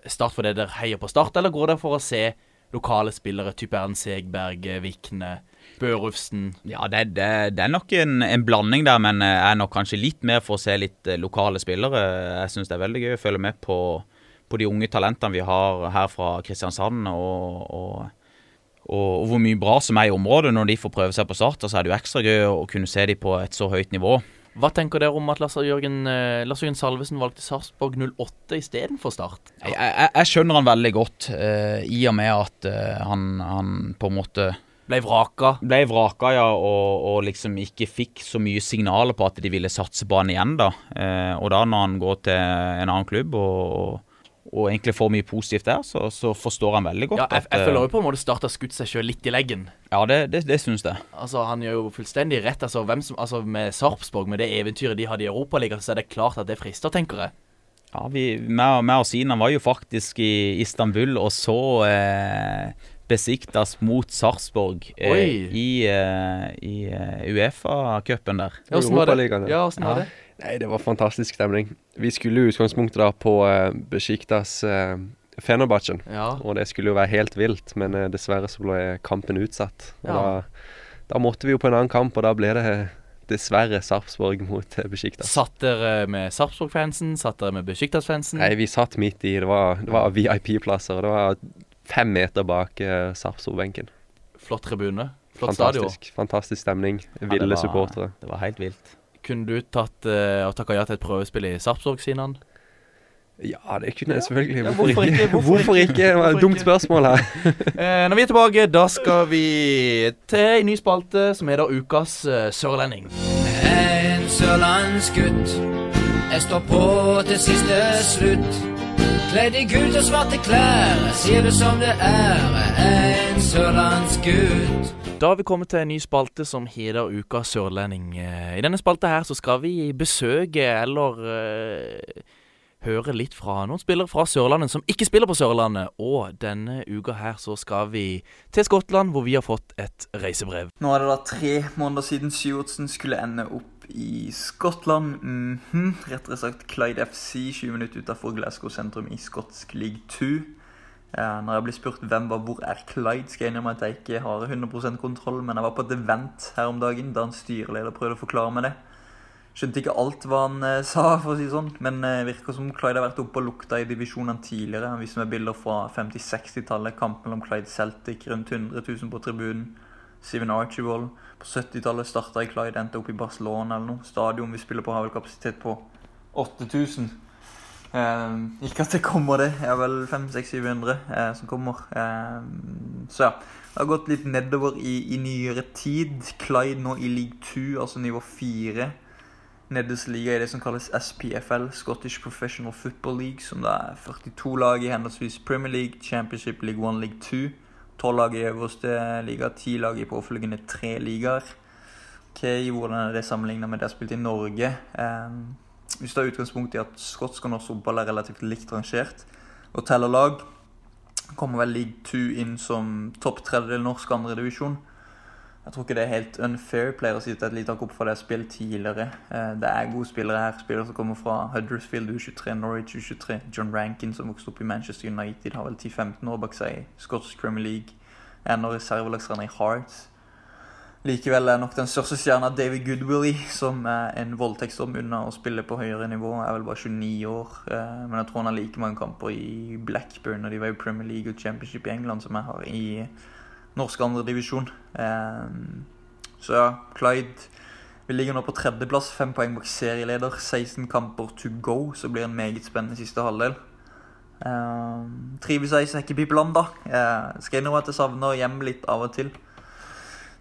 Speaker 3: Start fordi dere heier på Start, eller går dere for å se lokale spillere, type Ern Segberg, Vikne, Børufsen?
Speaker 5: Ja, det, det, det er nok en, en blanding der, men jeg er nok kanskje litt mer for å se litt eh, lokale spillere. Jeg syns det er veldig gøy å følge med på, på de unge talentene vi har her fra Kristiansand, og, og, og, hvor mye bra som er i området. Når de får prøve seg på start, så er det jo ekstra gøy å kunne se de på et så høyt nivå.
Speaker 3: Hva tenker dere om at Lars Jørgen, eh, Lars Salvesen valgte Sarpsborg 08 istedenfor Start?
Speaker 5: Jeg, jeg, jeg skjønner han veldig godt, eh, i og med at eh, han, han på en måte
Speaker 3: Ble vraka.
Speaker 5: ble vraka, ja, og, og liksom ikke fikk så mye signaler på at de ville satse på han igjen, da. Eh, og da når han går til en annen klubb og, og, egentlig får mye positivt der, så, så forstår han veldig godt
Speaker 3: Ja, jeg, jeg
Speaker 5: eh,
Speaker 3: føler jo på en måte starta skutt seg sjøl litt i leggen.
Speaker 5: Ja, det, det, det syns jeg.
Speaker 3: Altså, Han gjør jo fullstendig rett. Altså, hvem som, altså Med Sarpsborg, med det eventyret de hadde i Europaligaen, så er det klart at det frister, tenker jeg.
Speaker 5: Ja, vi, meg og Sinan var jo faktisk i Istanbul og så eh, Besiktas mot Sarpsborg eh, i, eh, i eh, Uefa-cupen der.
Speaker 3: Ja, Åssen var det?
Speaker 4: Ja.
Speaker 3: Åssen var
Speaker 5: Ja.
Speaker 3: det?
Speaker 4: Nei, det var fantastisk stemning. Vi skulle i utgangspunktet da på eh, Besiktas eh, Fenerbahçen.
Speaker 3: Ja.
Speaker 4: Og det skulle jo være helt vilt, men eh, dessverre så ble kampen utsatt. Og
Speaker 3: Ja.
Speaker 4: da, da måtte vi jo på en annen kamp, og da ble det dessverre Sarpsborg mot uh, Besiktas.
Speaker 3: Satt dere med Sarpsborg-fansen? Satt dere med Besjiktas-fansen?
Speaker 4: Nei, vi satt midt i. Det var, det var VIP-plasser. og Det var fem meter bak eh, Sarpsborg-benken.
Speaker 3: Flott tribune. Flott stadion.
Speaker 4: Fantastisk, fantastisk stemning.
Speaker 5: Ja, det var-
Speaker 4: supportere.
Speaker 5: Det var helt vilt.
Speaker 3: Kunne du tatt eh, og takka ja til et prøvespill i Sarpsborg, Sinan?
Speaker 4: Ja, det kunne jeg selvfølgelig.
Speaker 3: Ja,
Speaker 4: Hvorfor,
Speaker 3: hvorfor
Speaker 4: ikke?
Speaker 3: ikke? Hvorfor
Speaker 4: ikke? Det var et
Speaker 3: Hvorfor
Speaker 4: dumt
Speaker 3: ikke?
Speaker 4: spørsmål her.
Speaker 3: Eh, når vi er tilbake, da skal vi til en ny spalte som heter Ukas eh, sørlending.
Speaker 10: En sørlandsgutt. Jeg står på til siste slutt. Kledd i gult og svarte klær. Sier det som det er. En sørlandsgutt.
Speaker 3: Da har vi kommet til en ny spalte som heter Uka sørlending. Eh, I denne spalta her så skal vi besøke eller uh, høre litt fra noen spillere fra Sørlandet som ikke spiller på Sørlandet. Og denne uka her så skal vi til Skottland, hvor vi har fått et reisebrev.
Speaker 11: Nå er det da tre måneder siden Syvertsen skulle ende opp i Skottland. Mhm. Rettere sagt Clyde FC, 20 minutter utenfor Glasgow sentrum i skotsk league 2. Eh, når jeg blir spurt hvem var hvor er Clyde, skal jeg innrømme at jeg ikke har 100% kontroll, men jeg var på et event her om dagen da en styreleder prøvde å forklare meg det. Skjønte ikke alt hva han eh, sa, for å si sånn, men eh, virker som Clyde har vært oppe og lukta i divisjonene tidligere. Han viser meg bilder fra 50-60-tallet, kamp mellom Clyde Celtic, rundt 100 000 på tribunen. Steven Archibald. På 70-tallet starta i Clyde, endte opp i Barcelona eller noe. Stadion vi spiller på har vel kapasitet på 8000. Eh, ikke at det kommer, det. Det er vel 500-700 eh, som kommer. Eh, så ja. Det har gått litt nedover i, i nyere tid. Clyde nå i league 2, altså nivå 4 nederste liga i det som kalles SPFL, Scottish Professional Football League, som da er 42 lag i henholdsvis Premier League, Championship, League 1, League 2. 12 lag i øverste liga, 10 lag i påfølgende tre ligaer. Ok, Hvordan er det sammenlignet med det jeg spilte spilt i Norge? Eh, hvis du har utgangspunkt i at skotsk og norsk fotball er relativt likt rangert, og teller lag, kommer vel League 2 inn som topp tredjedel norsk andredivisjon. Jeg tror ikke det er helt unfair. player å si er et lite hakk opp for det har spilt tidligere. Eh, Det er gode spillere her. Spillere som kommer fra Huddersfield U23, Norwich U23. John Rankin, som vokste opp i Manchester United, har vel 10-15 år bak seg i Scottish Premier League. En av reservelagstrenere i Hearts. Likevel er nok den største stjerna David Goodwilly, som er en voldtektsdom unna å spille på høyere nivå. Er vel bare 29 år, eh, men jeg tror han har like mange kamper i Blackburn, og de var i Premier League og Championship i England, som jeg har i norsk andredivisjon. Så ja, Clyde vi ligger nå på tredjeplass, fem poeng bak serieleder. 16 kamper to go, så blir det en meget spennende siste halvdel. Eh, trives jeg i Sekkepipeland, da. Eh, skal innrømme at jeg savner hjem litt av og til.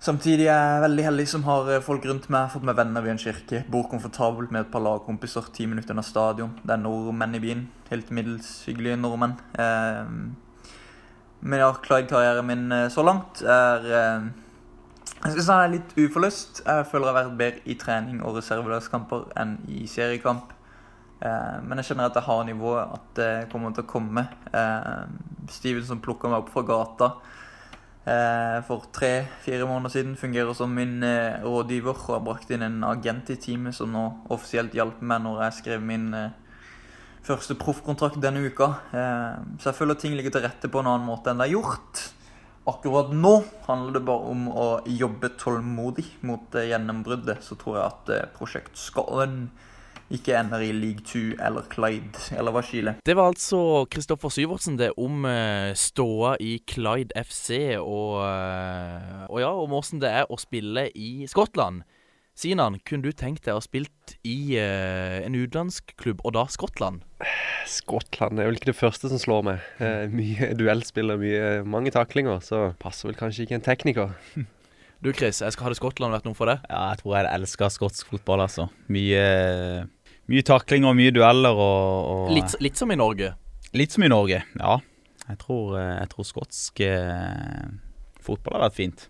Speaker 11: Samtidig er jeg veldig heldig som har eh, folk rundt meg. Fått meg venner ved en kirke. Bor komfortabelt med et par lagkompiser ti minutter unna stadion. Det er nordmenn i byen. Helt middels hyggelige nordmenn. Uh, Clyde-karrieren min eh, så langt er eh, Jeg skal si det er litt uforløst. Jeg føler jeg har vært bedre i trening og reservelagskamper enn i seriekamp. Eh, men jeg kjenner at jeg har nivået, at det kommer til å komme. Stevenson plukka meg opp fra gata for tre-fire måneder siden. Fungerer som min rådgiver og har brakt inn en agent i teamet som nå offisielt hjalp meg når jeg skrev min eh, første proffkontrakt denne uka. Eh, så jeg føler ting ligger til rette på en annen måte enn det er gjort. Akkurat nå handler det bare om å jobbe tålmodig mot eh, gjennombruddet. Så tror jeg at eh, prosjekt Scotland ikke ender i League 2 eller Clyde, eller hva Chile.
Speaker 3: Det var altså Kristoffer Syvertsen det om ståa i Clyde FC, og, og ja, om åssen det er å spille i Skottland. Sinan, kunne du tenkt deg å ha spilt i eh, en utenlandsk klubb, og da Skottland?
Speaker 4: Skottland er vel ikke det første som slår meg. Eh, mye duellspill og mye, mange taklinger, så passer vel kanskje ikke en tekniker.
Speaker 3: Du Chris, jeg skal, hadde Skottland vært noe for deg?
Speaker 5: Ja, jeg tror jeg elsker skotsk fotball, altså. Mye, mye takling og mye dueller og, og
Speaker 3: Litt, litt som i Norge.
Speaker 5: Litt som i Norge, ja. Jeg tror, eh, jeg tror skotsk eh, fotball har vært fint.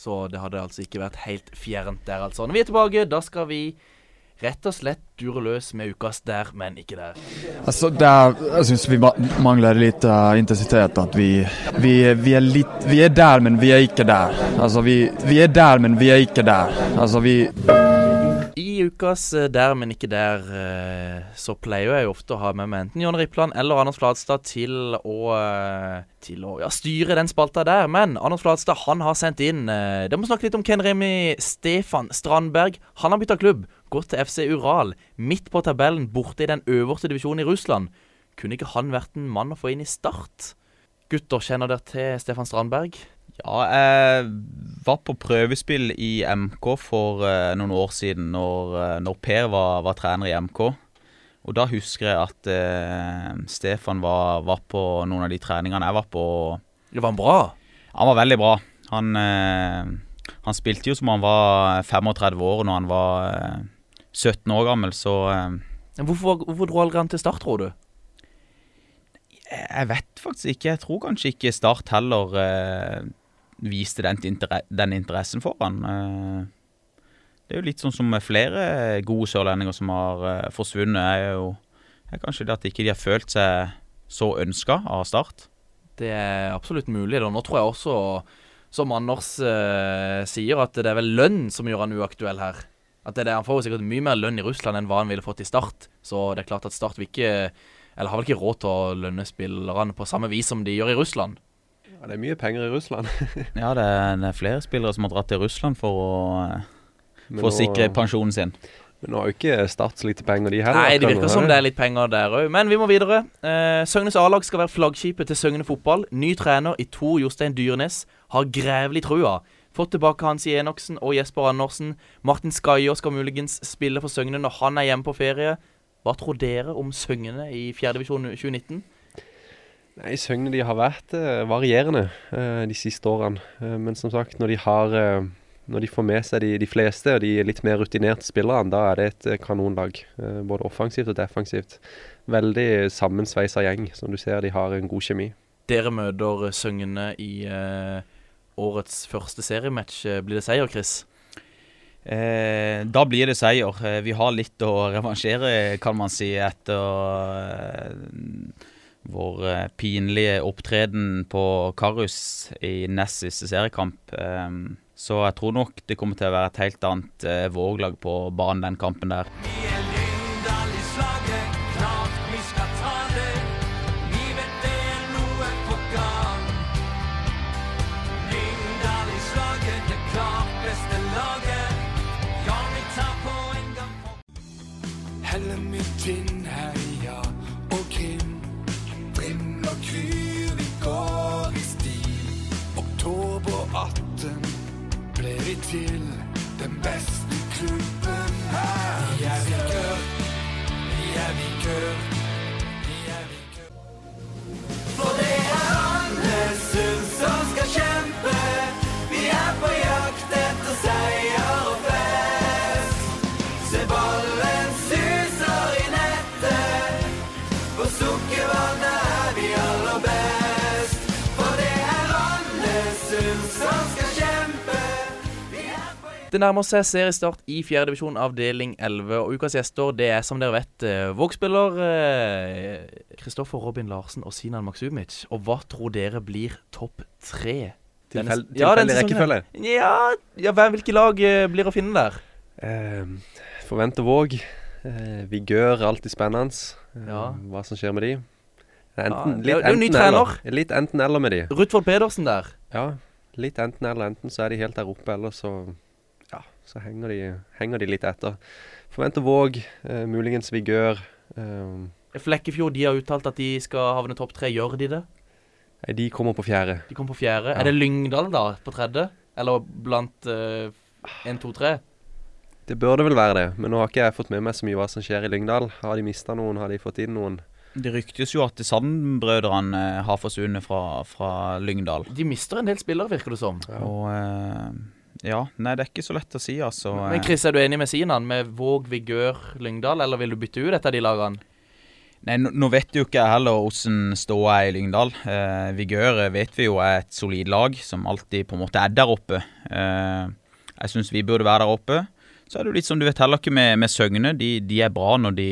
Speaker 3: Så det hadde altså ikke vært helt fjernt der, altså. Når vi er tilbake, da skal vi rett og slett dure løs med ukas der, men ikke der.
Speaker 12: Altså, der, er, jeg syns vi mangler litt uh, intensitet. At vi, vi, vi, er litt, vi er der, men vi er ikke der. Altså, vi, vi er der, men vi er ikke der. Altså, vi
Speaker 3: I ukas eh, Der, men ikke der, eh, så pleier jeg jo ofte å ha med meg enten John Rippland eller Anders Flatstad til å, eh, til å ja, styre den spalta der. Men Anders Flatstad han har sendt inn Det må snakke litt om Ken Remi Stefan Strandberg. Han har bytta klubb, gått til FC Ural. Midt på tabellen, borte i den øverste divisjonen i Russland. Kunne ikke han vært en mann å få inn i Start? Gutter, kjenner dere til Stefan Strandberg?
Speaker 5: Ja, jeg var på prøvespill i MK for eh, noen år siden, når, eh, når Per var, var trener i MK. Og da husker jeg at eh, Stefan var, var på noen av de treningene jeg var på.
Speaker 3: Det var han bra?
Speaker 5: Han var veldig bra. Han, eh, han spilte jo som han var 35 år når han var eh, 17 år gammel, så eh,
Speaker 3: Men Hvorfor, hvorfor dro aldri han til Start, tror du?
Speaker 5: Jeg vet faktisk ikke. Jeg tror kanskje ikke Start heller eh, viste den, den interessen for han. Eh, det er jo litt sånn som flere gode sørlendinger som har eh, forsvunnet. er jo er kanskje det at ikke de har følt seg så ønska av Start.
Speaker 3: Det er absolutt mulig. Da. Nå tror jeg også, som Anders eh, sier, at det er vel lønn som gjør han uaktuell her. At det er det, Han får jo sikkert mye mer lønn i Russland enn hva han ville fått i Start. Så det er klart at Start vil ikke Eller har vel ikke råd til å lønne spillerne på samme vis som de gjør i Russland.
Speaker 4: Ja, det er mye penger i Russland.
Speaker 5: Ja, det er, er flere spillere som har dratt til Russland for å, for
Speaker 4: nå, å
Speaker 5: sikre pensjonen sin.
Speaker 4: Men nå har jo ikke Start så lite penger, de heller.
Speaker 3: Nei, det virker som det er litt penger der òg. Men vi må videre. Eh, Søgnes A-lag skal være flaggskipet til Søgne fotball. Ny trener i Tor Jostein Dyrnes har grevelig trua. Fått tilbake Hansi Enoksen og Jesper Andersen. Martin Skaier skal muligens spille for Søgne når han er hjemme på ferie. Hva tror dere om Søgne i fjerdedivisjon 2019?
Speaker 4: Nei, Søgne de har vært eh, varierende eh, de siste årene. Eh, men som sagt, når de har eh, Når de får med seg de, de fleste og de litt mer rutinerte spillerne, da er det et eh, kanonlag. Eh, både offensivt og defensivt. Veldig sammensveisa gjeng. Som du ser, de har en god kjemi.
Speaker 3: Dere møter Søgne i årets første seriematch. Blir det seier, Chris?
Speaker 5: Eh, da blir det seier. Vi har litt å revansjere, kan man si, etter vår eh, pinlige opptreden på Karus i nest siste seriekamp. Eh, så jeg tror nok det kommer til å være et helt annet eh, våglag på banen den kampen der.
Speaker 3: Det nærmer seg seriestart i fjerdedivisjon avdeling 11, og ukas gjester det er som dere vet eh, Våg-spiller Kristoffer Robin Larsen og Sinan Maksumic. Og hva tror dere blir topp tre?
Speaker 4: Tilfell-
Speaker 3: Ja,
Speaker 4: tilfeldig
Speaker 3: sesongen
Speaker 4: rekkefølge.
Speaker 3: Ja, ja hvem- hvilke lag eh, blir å finne der?
Speaker 4: Eh, forventer Våg. Eh, Vigør alltid spennende. Eh,
Speaker 3: Ja.
Speaker 4: Hva som skjer med de. Enten, litt
Speaker 3: det er jo ny
Speaker 4: enten eller. Litt enten eller med de.
Speaker 3: Rutvold Pedersen der.
Speaker 4: Ja, litt enten eller. Enten så er de helt der oppe, eller så Ja, så henger de, henger de litt etter. Forventer Våg. Eh, muligens Vigør. Eh,
Speaker 3: Flekkefjord de har uttalt at de skal havne topp tre. Gjør de det?
Speaker 4: nei, de kommer på fjerde.
Speaker 3: De kommer på fjerde.
Speaker 4: Ja.
Speaker 3: Er det Lyngdal da, på tredje? Eller blant én, to, tre?
Speaker 4: Det burde vel være det, men nå har ikke jeg fått med meg så mye hva som skjer i Lyngdal. Har de mista noen? Har de fått inn noen?
Speaker 5: Det ryktes jo at Sand-brødrene har forsvunnet fra, fra Lyngdal.
Speaker 3: De mister en del spillere, virker det som.
Speaker 5: Og eh, ja, nei, det er ikke så lett å si, altså.
Speaker 3: Men Chris, er du enig med Sinan? Med Våg, Vigør, Lyngdal? Eller vil du bytte ut et av de lagene?
Speaker 5: Nei, nå, nå vet jo ikke jeg heller hvordan ståa er i Lyngdal. Eh, Vigør vet vi jo er et solid lag som alltid på en måte er der oppe. Eh, jeg syns vi burde være der oppe. Så er det jo litt som du vet heller ikke med, med Søgne. De, de er bra når de,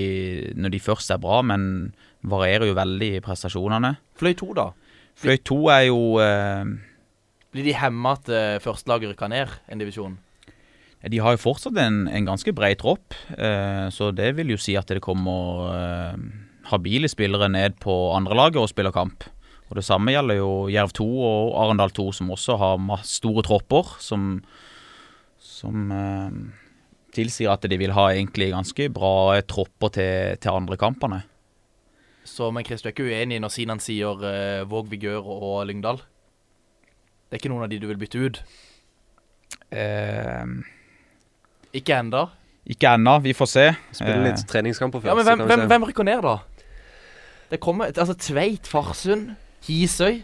Speaker 5: når de først er bra, men varierer jo veldig i prestasjonene.
Speaker 3: Fløy 2, da?
Speaker 5: Fløy 2 er jo eh,
Speaker 3: Blir de hemma at uh, førstelaget rykker ned en divisjon?
Speaker 5: De har jo fortsatt en, en ganske bred tropp, eh, så det vil jo si at det kommer eh, habile spillere ned på andrelaget og spiller kamp. Og Det samme gjelder jo Jerv 2 og Arendal 2, som også har store tropper, som, som eh, tilsier at de vil ha egentlig ganske bra tropper til, til andre kampene.
Speaker 3: Så, men Chris, du er ikke uenig når Sinan sier uh, Våg, Vigør og Lyngdal? Det er ikke noen av de du vil bytte ut?
Speaker 5: Uh,
Speaker 3: Ikke enda?
Speaker 5: ikke ennå, vi får se.
Speaker 4: Spiller litt
Speaker 5: Eh,
Speaker 4: treningskamper først.
Speaker 3: Ja, men hvem, hvem, hvem rykker ned, da? Det kommer Altså Tveit, Farsund, Hisøy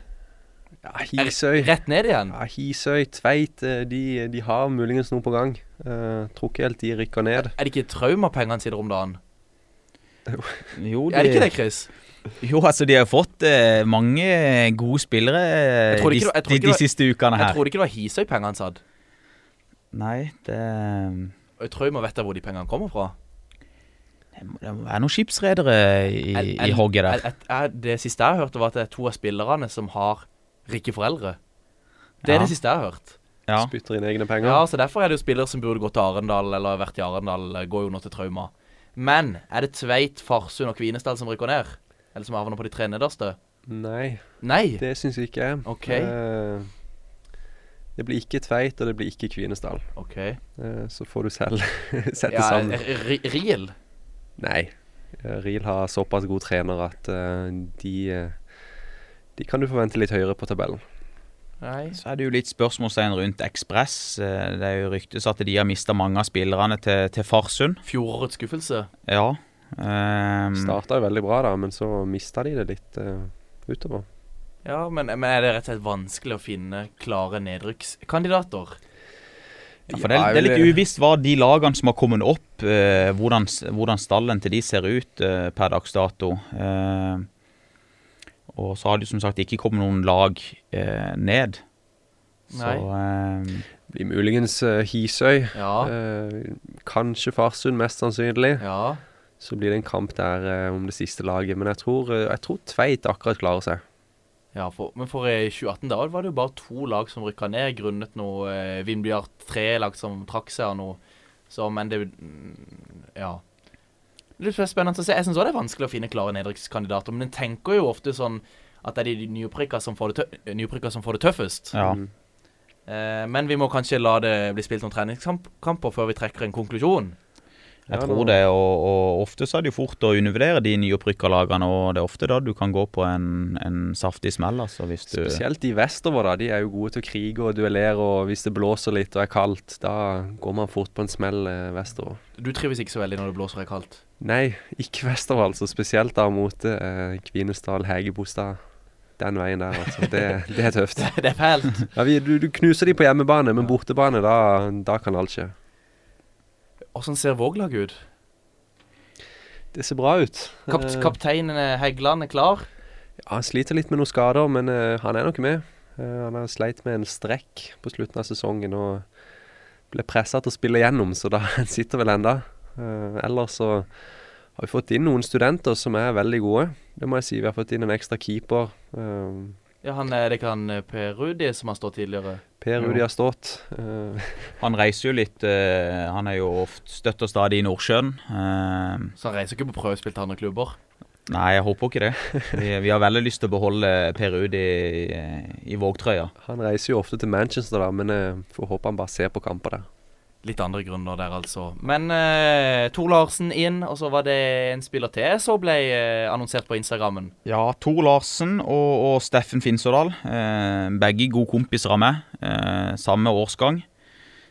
Speaker 4: Ja, Hisøy.
Speaker 3: Rett ned igjen?
Speaker 4: Ja, Hisøy, Tveit, eh, de, de har muligens noe på gang. Uh, tror ikke helt de rykker ned.
Speaker 3: Er det ikke traumapengene sine om dagen?
Speaker 5: jo,
Speaker 3: Er det ikke det, Chris?
Speaker 5: Jo, altså de har fått eh, mange gode spillere eh, de,
Speaker 3: det- jeg trodde
Speaker 5: de, de
Speaker 3: var,
Speaker 5: siste ukene her.
Speaker 3: Jeg trodde ikke det var Hisøy-pengene han satt.
Speaker 5: Nei, det
Speaker 3: Og vi vet jeg hvor de pengene kommer fra.
Speaker 5: Det må være noen skipsredere i, i hogget der.
Speaker 3: Et, er- det siste jeg hørte, var at det er to av spillerne som har rike foreldre. Det er
Speaker 5: Ja.
Speaker 3: det siste jeg har hørt.
Speaker 5: Ja.
Speaker 4: Spytter inn egne penger.
Speaker 3: Ja, så Derfor er det jo spillere som burde gått til Arendal, eller vært i Arendal, går jo nå til Trauma. Men er det Tveit, Farsund og Kvinesdal som rykker ned? Eller som havner på de tre nederste?
Speaker 4: Nei,
Speaker 3: Nei?
Speaker 4: det syns jeg ikke.
Speaker 3: Ok.
Speaker 4: Uh, det blir ikke Tveit, og det blir ikke Kvinesdal.
Speaker 3: Ok.
Speaker 4: Eh, så får du selv sette
Speaker 3: Ja,
Speaker 4: sammen.
Speaker 3: R- Riel?
Speaker 4: Nei. Eh, Riel har såpass god trener at eh, de eh, De kan du forvente litt høyere på tabellen.
Speaker 3: Nei.
Speaker 5: Så er det jo litt spørsmålstegn rundt Ekspress. Eh, Det er jo ryktes at de har mista mange av spillerne til, til Farsund.
Speaker 3: Fjorårets skuffelse?
Speaker 5: Ja. Um,
Speaker 4: Starta jo veldig bra, da, men så mista de det litt uh, utover.
Speaker 3: Ja, men, men er det rett og slett vanskelig å finne klare nedrykkskandidater?
Speaker 5: Ja, for det, er- det er litt uvisst hva de lagene som har kommet opp, eh, hvordan, hvordan stallen til de ser ut eh, per dags dato. Eh, og så har det som sagt ikke kommet noen lag eh, ned. Så eh,
Speaker 4: Blir muligens uh, Hisøy.
Speaker 3: Ja.
Speaker 4: Eh, kanskje Farsund, mest sannsynlig.
Speaker 3: Ja.
Speaker 4: Så blir det en kamp der eh, om det siste laget. Men jeg tror, eh, jeg tror Tveit akkurat klarer seg.
Speaker 3: Ja, for, men for i 2018 da var det jo bare to lag som rykka ned grunnet noe eh, Vindbjart tre lag som trakk seg av noe. Så, men det mm, Ja. Det er litt spennende å se. Jeg syns òg det er vanskelig å finne klare nedrykkskandidater. Men en tenker jo ofte sånn at det er de nyopprykka som som får det tøffest.
Speaker 5: Ja.
Speaker 3: Eh, men vi må kanskje la det bli spilt noen treningskamper før vi trekker en konklusjon.
Speaker 5: Jeg tror det, og, og ofte så er det jo fort å undervurdere de nyopprykka lagene, og det er ofte da du kan gå på en, en saftig smell, altså, hvis du
Speaker 4: Spesielt de vestover, da. De er jo gode til å krige og duellere, og hvis det blåser litt og er kaldt, da går man fort på en smell eh, vestover.
Speaker 3: Du trives ikke så veldig når det blåser og er kaldt?
Speaker 4: Nei, ikke vestover, altså. Spesielt da mot eh, Kvinesdal, Hegebostad. Den veien der, altså. Det, det er tøft.
Speaker 3: det er fælt.
Speaker 4: Ja, vi, du, du knuser de på hjemmebane, men bortebane, da, da kan alt skje.
Speaker 3: Åssen ser Våglaget ut?
Speaker 4: Det ser bra ut.
Speaker 3: Kap
Speaker 4: Eh,
Speaker 3: kapteinen eh, Heggeland er klar.
Speaker 4: Ja, han sliter litt med noen skader, men uh, han er nok med. Uh, han har sleit med en strekk på slutten av sesongen og ble pressa til å spille gjennom, så da sitter vel enda. Uh, ellers så har vi fått inn noen studenter som er veldig gode. Det må jeg si. Vi har fått inn en ekstra keeper. Uh,
Speaker 3: ja, han Er det ikke han Per Rudi som har stått tidligere?
Speaker 4: Per Rudi har stått. Uh,
Speaker 5: han reiser jo litt uh, Han er jo ofte støtt og stadig i Nordsjøen. Uh,
Speaker 3: så han reiser ikke på prøvespill til andre klubber?
Speaker 5: Nei, jeg håper ikke det. Vi, vi har veldig lyst til å beholde Per Rudi i, i vågtrøya.
Speaker 4: Han reiser jo ofte til Manchester, da, men jeg får håpe han bare ser på kamper der.
Speaker 3: Litt andre grunner der, altså. Men uh, Tor Larsen inn, og så var det en spiller til som ble uh, annonsert på Instagrammen.
Speaker 5: Ja, Tor Larsen og, og Steffen Finsådal. Uh, begge gode kompiser av meg. samme årsgang.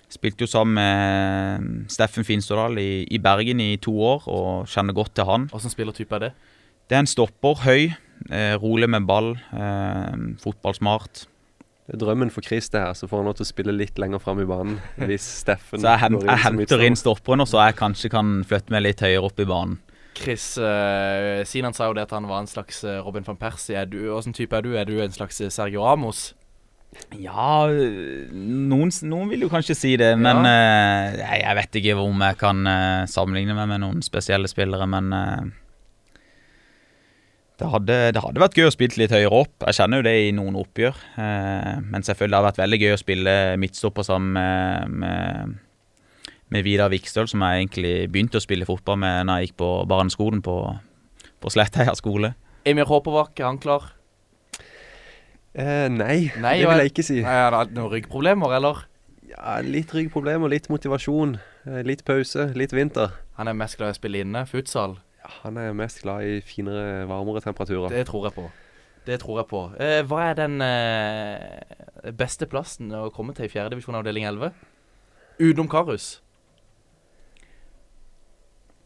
Speaker 5: Spilte jo sammen med Steffen Finsådal i, i, Bergen i to år, og kjenner godt til han.
Speaker 3: Hvilken spillertype er det?
Speaker 5: Det er en stopper. Høy. rolig med ball. fotballsmart.
Speaker 4: Det er drømmen for Chris det her, så får han lov til å spille litt lenger fram i banen. Hvis Steffen
Speaker 5: Så jeg, hent, jeg henter inn stopperen, og så jeg kanskje kan flytte meg litt høyere opp i banen.
Speaker 3: Chris uh, Sinan sa jo det at han var en slags eh, Robin van Persie. Er du, Hvordan type er du? Er du en slags eh, Sergio Ramos?
Speaker 5: Ja noen, noen, vil jo kanskje si det, men ja. uh, jeg, jeg, vet ikke om jeg kan uh, sammenligne meg med noen spesielle spillere, men det hadde, det hadde, vært gøy å spille litt høyere opp. Jeg kjenner jo det i noen oppgjør. Eh, men selvfølgelig har det vært veldig gøy å spille midtstopper sammen med, med, med Vidar Vikstøl, som jeg egentlig begynte å spille fotball med når jeg gikk på barneskolen på, på Sletteheia skole.
Speaker 3: Emir Håpervak, er han klar?
Speaker 4: Eh, nei, nei, det vil jeg ikke si.
Speaker 3: Nei, Har han noen ryggproblemer, eller?
Speaker 4: Ja, Litt ryggproblemer, litt motivasjon. Eh, litt pause, litt vinter.
Speaker 3: Han er mest glad i å spille inne, futsal?
Speaker 4: Han er mest glad i finere, varmere temperaturer.
Speaker 3: Det tror jeg på. Det tror jeg på. Eh, hva er den eh, beste plassen å komme til i 4. divisjon avdeling 11? Utenom Karus?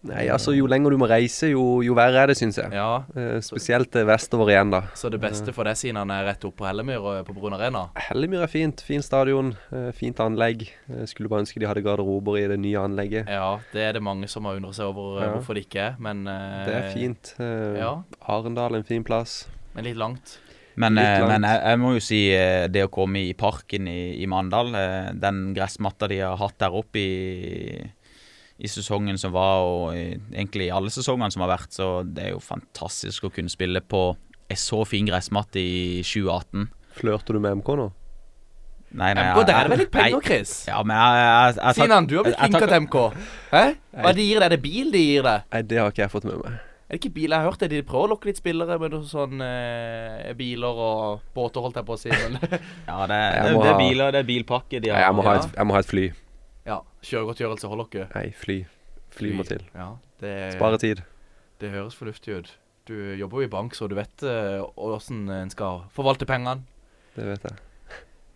Speaker 4: Nei, altså Jo lenger du må reise, jo, jo verre er det, syns jeg.
Speaker 3: Ja.
Speaker 4: Eh, spesielt vestover igjen, da.
Speaker 3: Så det beste for deg, siden han er rett opp på Hellemyr og på Brun Arena?
Speaker 4: Hellemyr er fint. Fin stadion, eh, fint anlegg. Eh, skulle bare ønske de hadde garderober i det nye anlegget.
Speaker 3: Ja, det er det mange som har undret seg over ja. hvorfor det ikke er, men
Speaker 4: Det er fint. Ja. Arendal, en fin plass.
Speaker 3: Men litt langt.
Speaker 5: Men, men jeg, jeg, må jo si det å komme i parken i, i Mandal, den gressmatta de har hatt der oppe i i sesongen som var, og i, egentlig i alle sesongene som har vært. Så det er jo fantastisk å kunne spille på en så fin gressmatte i 2018.
Speaker 4: Flørter du med MK nå?
Speaker 3: Nei, nei, MK, der er det vel litt penger, Chris?
Speaker 5: Ja, men jeg, jeg, jeg,
Speaker 3: Sinan, du har blitt flink til MK. Hæ? Hva de gir deg? Er det bil de gir deg?
Speaker 4: Nei, det har ikke jeg fått med meg.
Speaker 3: Er det ikke bil? Jeg har hørt det. De prøver å lokke litt spillere med sånn eh, biler og båter, holdt jeg på å si.
Speaker 5: ja, det, det, det, er biler, det er bilpakke de
Speaker 4: har. Jeg må, ha et, jeg må ha et fly.
Speaker 3: Ja, Kjøregodtgjørelse holder ikke?
Speaker 4: Nei, fly. Fly, fly. må til.
Speaker 3: Ja, det,
Speaker 4: Spare tid.
Speaker 3: Det høres fornuftig ut. Du jobber jo i bank, så du vet åssen uh, en skal forvalte pengene.
Speaker 4: Det vet jeg.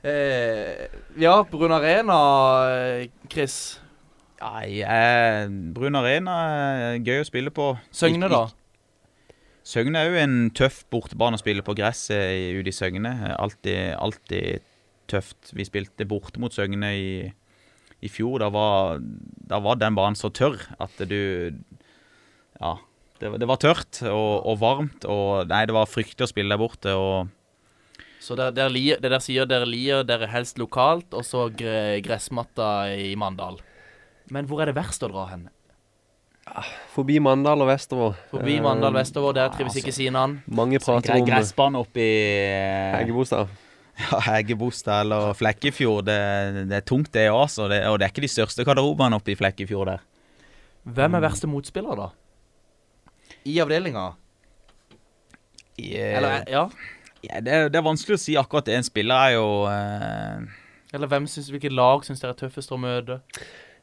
Speaker 3: Eh, ja, Brun Arena, Chris.
Speaker 5: Nei, eh, Brun Arena er gøy å spille på.
Speaker 3: Søgne, da?
Speaker 5: Søgne er jo en tøff bortebane å spille på gresset ute i Søgne. Alltid, alltid tøft. Vi spilte borte mot Søgne i i fjor, da var, da var, den banen så tørr at du Ja. Det, det var tørt og, og, varmt, og Nei, det var fryktelig å spille der borte, og
Speaker 3: Så der, der lier, det der sier dere lier dere helst lokalt, og så gressmatta i Mandal. Men hvor er det verst å dra hen?
Speaker 4: Forbi Mandal og vestover.
Speaker 3: Forbi Mandal vestover, der trives ikke Sinan.
Speaker 4: Mange prater om
Speaker 5: Gressbanen oppi
Speaker 4: Eggebostad.
Speaker 5: Ja, Eggebostad eller Flekkefjord, det, det, er tungt det òg. Og det er ikke de største garderobene oppe i Flekkefjord der.
Speaker 3: Hvem er verste motspiller, da? I avdelinga?
Speaker 5: Yeah. Eller, ja? ja det, det, er vanskelig å si akkurat det. En spiller er jo eh...
Speaker 3: Eller hvem synes, hvilket lag syns dere er tøffest å møte?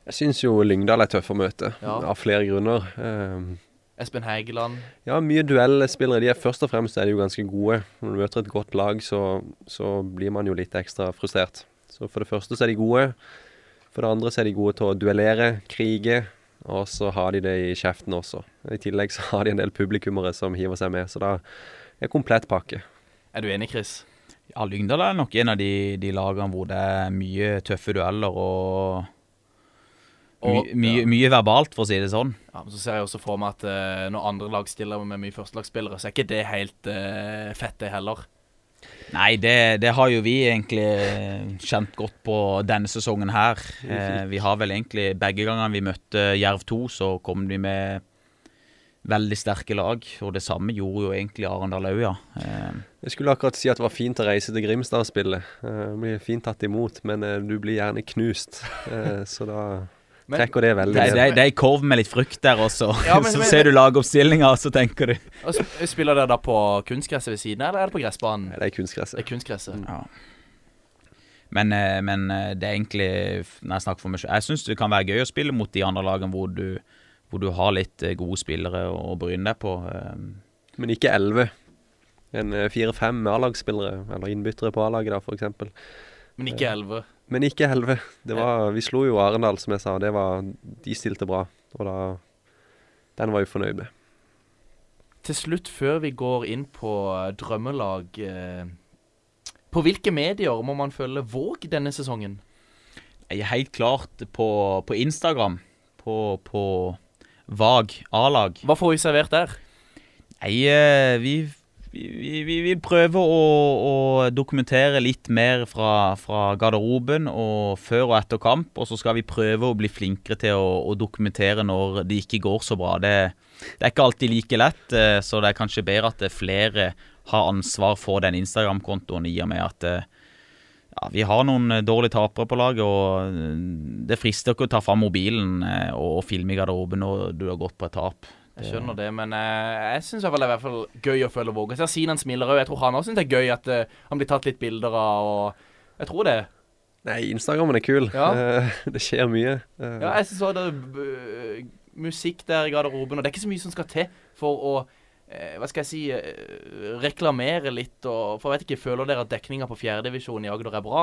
Speaker 4: Jeg syns jo Lyngdal er tøff å møte, ja. av flere grunner. Um,
Speaker 3: Espen Hægeland?
Speaker 4: Ja, mye duellspillere. De er først og fremst er de jo ganske gode. Når du møter et godt lag, så, så, blir man jo litt ekstra frustrert. Så for det første så er de gode. For det andre så er de gode til å duellere, krige. Og så har de det i kjeften også. I tillegg så har de en del publikummere som hiver seg med. Så da er det komplett pakke.
Speaker 3: Er du enig, Chris?
Speaker 5: Ja, Lyngdal er nok en av de, de lagene hvor det er mye tøffe dueller og og, My, mye, ja. mye, verbalt, for å si det sånn.
Speaker 3: Ja, men Så ser jeg også for meg at uh, når andre lag stiller med mye førstelagsspillere, så er ikke det helt uh, fett, det heller.
Speaker 5: Nei, det, det har jo vi egentlig kjent godt på denne sesongen her. Eh, vi har vel egentlig begge gangene vi møtte Jerv 2, så kom de med veldig sterke lag. Og det samme gjorde jo egentlig Arendal òg, ja. Eh,
Speaker 4: Jeg skulle akkurat si at det var fint å reise til Grimstad og spille. Eh, blir fint tatt imot, men eh, du blir gjerne knust. Eh, så da
Speaker 3: Men-
Speaker 4: trekker det veldig
Speaker 5: det, det, det er en korv med litt frukt der også.
Speaker 3: Ja, men-
Speaker 5: så
Speaker 3: men-
Speaker 5: ser du lagoppstillinga, og så tenker du
Speaker 3: Og Spiller dere da på kunstgresset ved siden, eller er det på gressbanen?
Speaker 4: Det er kunstgresset.
Speaker 3: Det er kunstgresset.
Speaker 5: Ja. Men, eh, men eh, det er egentlig Når jeg snakker for meg selv Jeg syns det kan være gøy å spille mot de andre lagene hvor du, hvor du har litt eh, gode spillere å, bryne deg på.
Speaker 4: Men ikke elleve. En fire-fem A-lagsspillere, eller innbyttere på A-laget da, eksempel.
Speaker 3: Men ikke elleve.
Speaker 4: Men ikke elleve. Det var, vi slo jo Arendal, som jeg sa. Det var, de stilte bra, og da Den var jeg fornøyd med.
Speaker 3: Til slutt, før vi går inn på eh, drømmelag eh, På hvilke medier må man følge Våg denne sesongen?
Speaker 5: Jeg er helt klart på, på Instagram. På, på Vag A-lag.
Speaker 3: Hva får vi servert der?
Speaker 5: Nei, eh, vi, vi, vi vil prøve å, å dokumentere litt mer fra, fra garderoben og før og etter kamp. Og så skal vi prøve å bli flinkere til å, å dokumentere når det ikke går så bra. Det, det er ikke alltid like lett, eh, så det er kanskje bedre at flere har ansvar for den Instagram-kontoen i og med at eh, ja, vi har noen eh, dårlige tapere på laget, og eh, det frister ikke å ta fram mobilen eh, og filme i garderoben når du har gått på et tap.
Speaker 3: Jeg skjønner det, men uh, jeg syns det er i hvert fall gøy å følge Våge. Jeg Sinan smiler òg. Jeg tror han også syns det er gøy at uh, han blir tatt litt bilder av. og Jeg tror det.
Speaker 4: Nei, Instagrammen er kul.
Speaker 3: Ja.
Speaker 4: Uh, det skjer mye. Eh,
Speaker 3: Ja, jeg syns òg det er musikk der i garderoben, og det er ikke så mye som skal til for å hva skal jeg si reklamere litt og For jeg vet ikke, føler dere at dekninga på fjerdedivisjon i Agder er bra?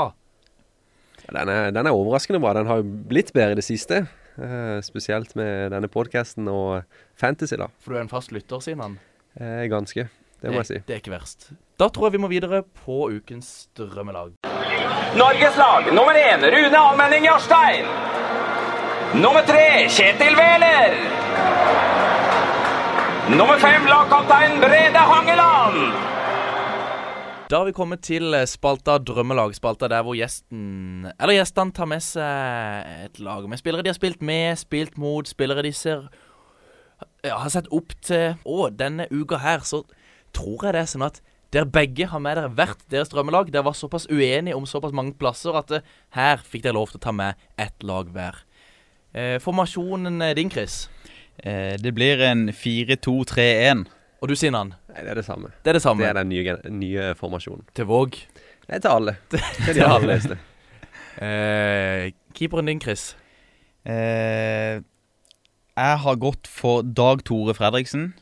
Speaker 4: Den er, den er overraskende bra. Den har jo blitt bedre i det siste. Eh, spesielt med denne podcasten og Fantasy, da.
Speaker 3: For du er en fast lytter, Sinan.
Speaker 4: Eh, ganske. Det må jeg si.
Speaker 3: Det er ikke verst. Da tror jeg vi må videre på ukens drømmelag.
Speaker 2: Norges lag nummer én Rune Almenning Jarstein. Nummer tre Kjetil Wæler. Nummer fem lagkaptein Brede Hangeland.
Speaker 3: Da har vi kommet til eh, spalta Drømmelag. Spalta der hvor gjesten, eller gjestene, tar med seg et lag med spillere de har spilt med, spilt mot, spillere de ser ja, har sett opp til. Og denne uka her så tror jeg det er sånn at dere begge har med dere hvert deres drømmelag. Dere var såpass uenige om såpass mange plasser at eh, her fikk dere lov til å ta med ett lag hver. Eh, formasjonen eh, din, Chris?
Speaker 5: Eh, det blir en 4-2-3-1.
Speaker 3: Og du, Sinan?
Speaker 4: Nei, det er det samme.
Speaker 3: Det er det samme.
Speaker 4: Det er den nye, nye formasjonen.
Speaker 3: Til Våg?
Speaker 4: Nei, til alle. Til de aller
Speaker 3: alle.
Speaker 4: fleste.
Speaker 3: Eh, keeperen din, Chris?
Speaker 5: Eh, jeg har gått for Dag Tore Fredriksen.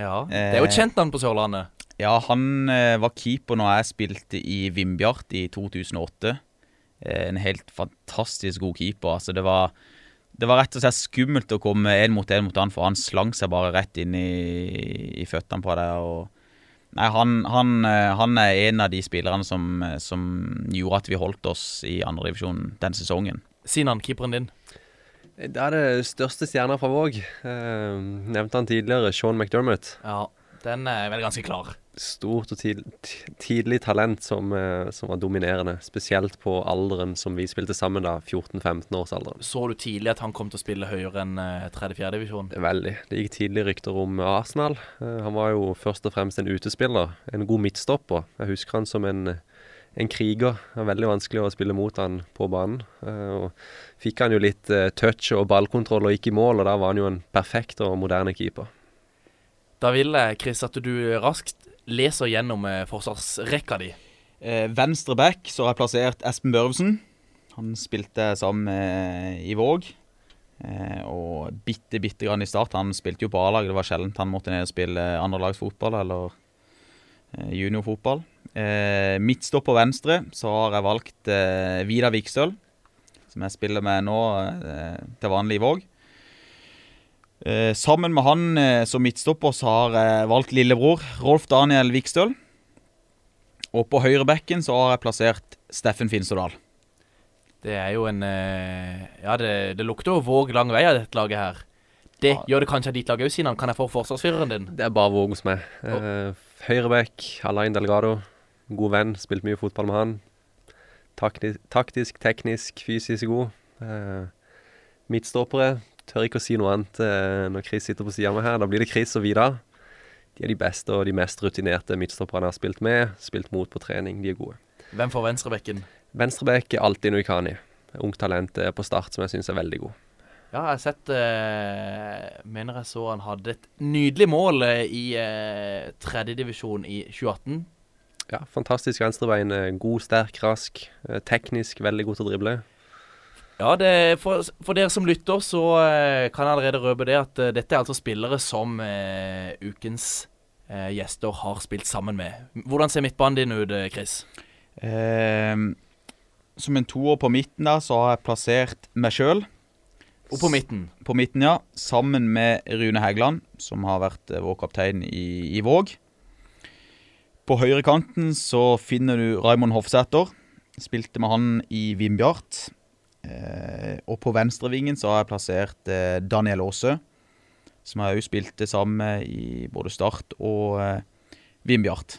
Speaker 3: Ja, Det er jo et kjent navn på Sørlandet.
Speaker 5: Ja, han eh, var keeper når jeg spilte i Vindbjart i 2008. Eh, en helt fantastisk god keeper. Altså, det var, det var rett og slett skummelt å komme én mot én mot han, for han slang seg bare rett inn i, i føttene på deg. Og, nei, han, han, eh, han er en av de spillerne som, eh, som gjorde at vi holdt oss i andredivisjon den sesongen.
Speaker 3: Sinan, keeperen din?
Speaker 4: Det er det største stjerna fra Våg. Eh, nevnte han tidligere, Sean McDermott.
Speaker 3: Ja, den er vel ganske klar.
Speaker 4: Stort og tid, tidlig talent som, eh, som var dominerende. Spesielt på alderen som vi spilte sammen, da. 14-15-årsalderen.
Speaker 3: Så du tidlig at han kom til å spille høyere enn uh, 3.-4. divisjon?
Speaker 4: Veldig. Det gikk tidlig rykter om Arsenal. Eh, han var jo først og fremst en utespiller. En god midtstopper. Jeg husker han som en, en kriger. Det var veldig vanskelig å spille mot han på banen. Uh, fikk han jo litt uh, touch og ballkontroll og gikk i mål, og da var han jo en perfekt og moderne keeper.
Speaker 3: Da vil jeg, Chris, at du raskt leser gjennom uh, forsvarsrekka di.
Speaker 5: Eh, venstre back så har jeg plassert Espen Børvsen. Han spilte sammen med i Våg. Eh, og bitte, bitte grann i start. Han spilte jo på A-laget. Det var sjelden han måtte ned og spille andrelagsfotball eller eh, juniorfotball. Midtstopp midtstopper venstre så har jeg valgt eh, Vidar Vikstøl, som jeg spiller med nå eh, til vanlig i Våg. Eh, sammen med han eh, som midtstopper så har jeg valgt lillebror Rolf Daniel Vikstøl. Og på høyrebekken så har jeg plassert Steffen Finsterdal.
Speaker 3: Det er jo en eh, Ja, det, det lukter jo Våg lang vei av dette laget her. Det gjør det kanskje av ditt lag òg, Sinan. Kan jeg få forsvarsfyreren din?
Speaker 4: Det er bare Våg hos meg. Oh. Høyrebekk, Alain Delgado. God venn, spilt mye fotball med han. Taktisk, taktisk, teknisk, fysisk god. Eh, midtstoppere. Tør ikke å si noe annet eh, når Chris sitter på sida av meg her. Da blir det Chris og Vidar. De er de beste og de mest rutinerte midtstopperne jeg har spilt med. Spilt mot på trening. De er gode.
Speaker 3: Hvem får venstrebekken?
Speaker 4: Venstrebekk er alltid Nuikani. Ungt talent eh, på start som jeg syns er veldig god.
Speaker 3: Ja, jeg har sett eh, Mener jeg så han hadde et nydelig mål eh, i eh, tredjedivisjon i 2018.
Speaker 4: Ja, fantastisk venstrebein. God, sterk, rask. Teknisk veldig god til å drible.
Speaker 3: Ja, det, for, for dere som lytter, så eh, kan jeg allerede røpe det at eh, dette er altså spillere som eh, ukens eh, gjester har spilt sammen med. Hvordan ser midtbanen din ut, eh, Chris?
Speaker 5: Eh, som en toer på midten der, så har jeg plassert meg sjøl.
Speaker 3: Og på midten?
Speaker 5: På midten, ja. Sammen med Rune Hægeland, som har vært vår kaptein i, i Våg. På høyrekanten så finner du Raymond Hofsæter. Spilte med han i Vindbjart. Eh, og på venstrevingen så har jeg plassert eh, Daniel Aase. Som jeg òg spilte sammen med i både Start og eh, Vindbjart.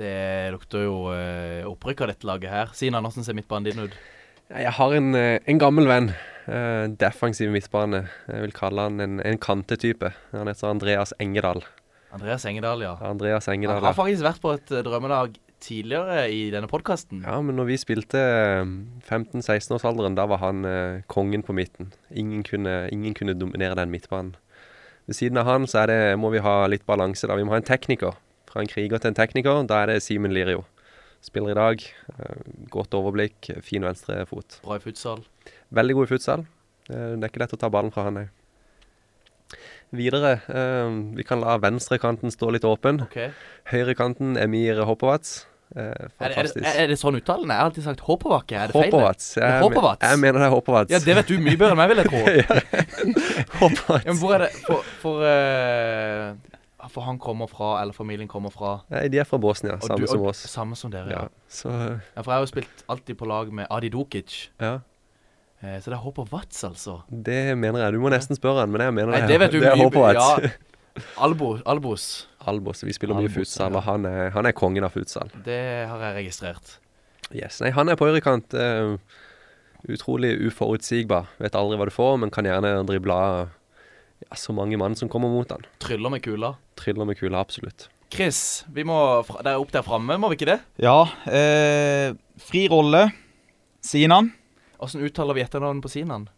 Speaker 3: Det lukter jo eh, opprykk av dette laget her. Sina, hvordan ser midtbanen din ut?
Speaker 4: Jeg har en, eh, en gammel venn. eh, defensiv midtbane. Jeg vil kalle han en, en kantetype. Han heter Andreas Engedal.
Speaker 3: Andreas Engedal, ja.
Speaker 4: Andreas Engedal,
Speaker 3: Han
Speaker 4: har
Speaker 3: faktisk vært på et drømmelag tidligere i denne podkasten.
Speaker 4: Ja, men når vi spilte eh, 15-16-årsalderen, da var han eh, kongen på midten. Ingen kunne, ingen kunne dominere den midtbanen. Ved siden av han så er det, må vi ha litt balanse. da. Vi må ha en tekniker. Fra en kriger til en tekniker. Da er det Simen Lirio. Spiller i dag. eh, Godt overblikk, fin venstrefot.
Speaker 3: Bra i futsal.
Speaker 4: Veldig god i futsal. Eh, Det er ikke lett å ta ballen fra han, nei. Videre, eh, vi kan la venstrekanten stå litt åpen.
Speaker 3: Okay.
Speaker 4: Høyrekanten Emir Hopovats. Eh,
Speaker 3: Er er,
Speaker 4: fantastisk.
Speaker 3: er det sånn uttalen? Jeg har alltid sagt Håpovakke. Er det feil?
Speaker 4: Hopovats.
Speaker 3: Er
Speaker 4: Jeg,
Speaker 3: Hopovats.
Speaker 4: jeg mener det er Hopovats.
Speaker 3: Ja, det vet du mye bedre enn meg, vil jeg tro.
Speaker 4: Hopovats.
Speaker 3: Ja, hvor er det For, for, uh, for han kommer fra, eller familien kommer fra
Speaker 4: Nei, de er fra Bosnia,
Speaker 3: Og
Speaker 4: samme
Speaker 3: du-
Speaker 4: som oss.
Speaker 3: Samme som dere, ja.
Speaker 4: Ja, så
Speaker 3: Ja, For jeg har jo spilt alltid på lag med Adi Dukic.
Speaker 4: ja,
Speaker 3: Eh, så det er Håpovats, altså.
Speaker 4: det mener jeg. Du må nesten spørre han, men jeg mener
Speaker 3: Nei,
Speaker 4: det,
Speaker 3: det vet du
Speaker 4: det er
Speaker 3: mye
Speaker 4: Hopovats.
Speaker 3: Ja. Albo, Albos.
Speaker 4: Albos. Vi spiller mye futsal,
Speaker 3: ja.
Speaker 4: og han er, han er kongen av futsal.
Speaker 3: Det har jeg registrert.
Speaker 4: Yes. Nei, han er på høyrekant. Uh, utrolig uforutsigbar. Vet aldri hva du får, men kan gjerne drible av ja, så mange mann som kommer mot han.
Speaker 3: Tryller med kula.
Speaker 4: Tryller med kula, absolutt.
Speaker 3: Chris, vi må det er opp der framme, må vi ikke det?
Speaker 5: Ja, eh, fri rolle. Sinan.
Speaker 3: Åssen uttaler vi etternavnet på Sinan?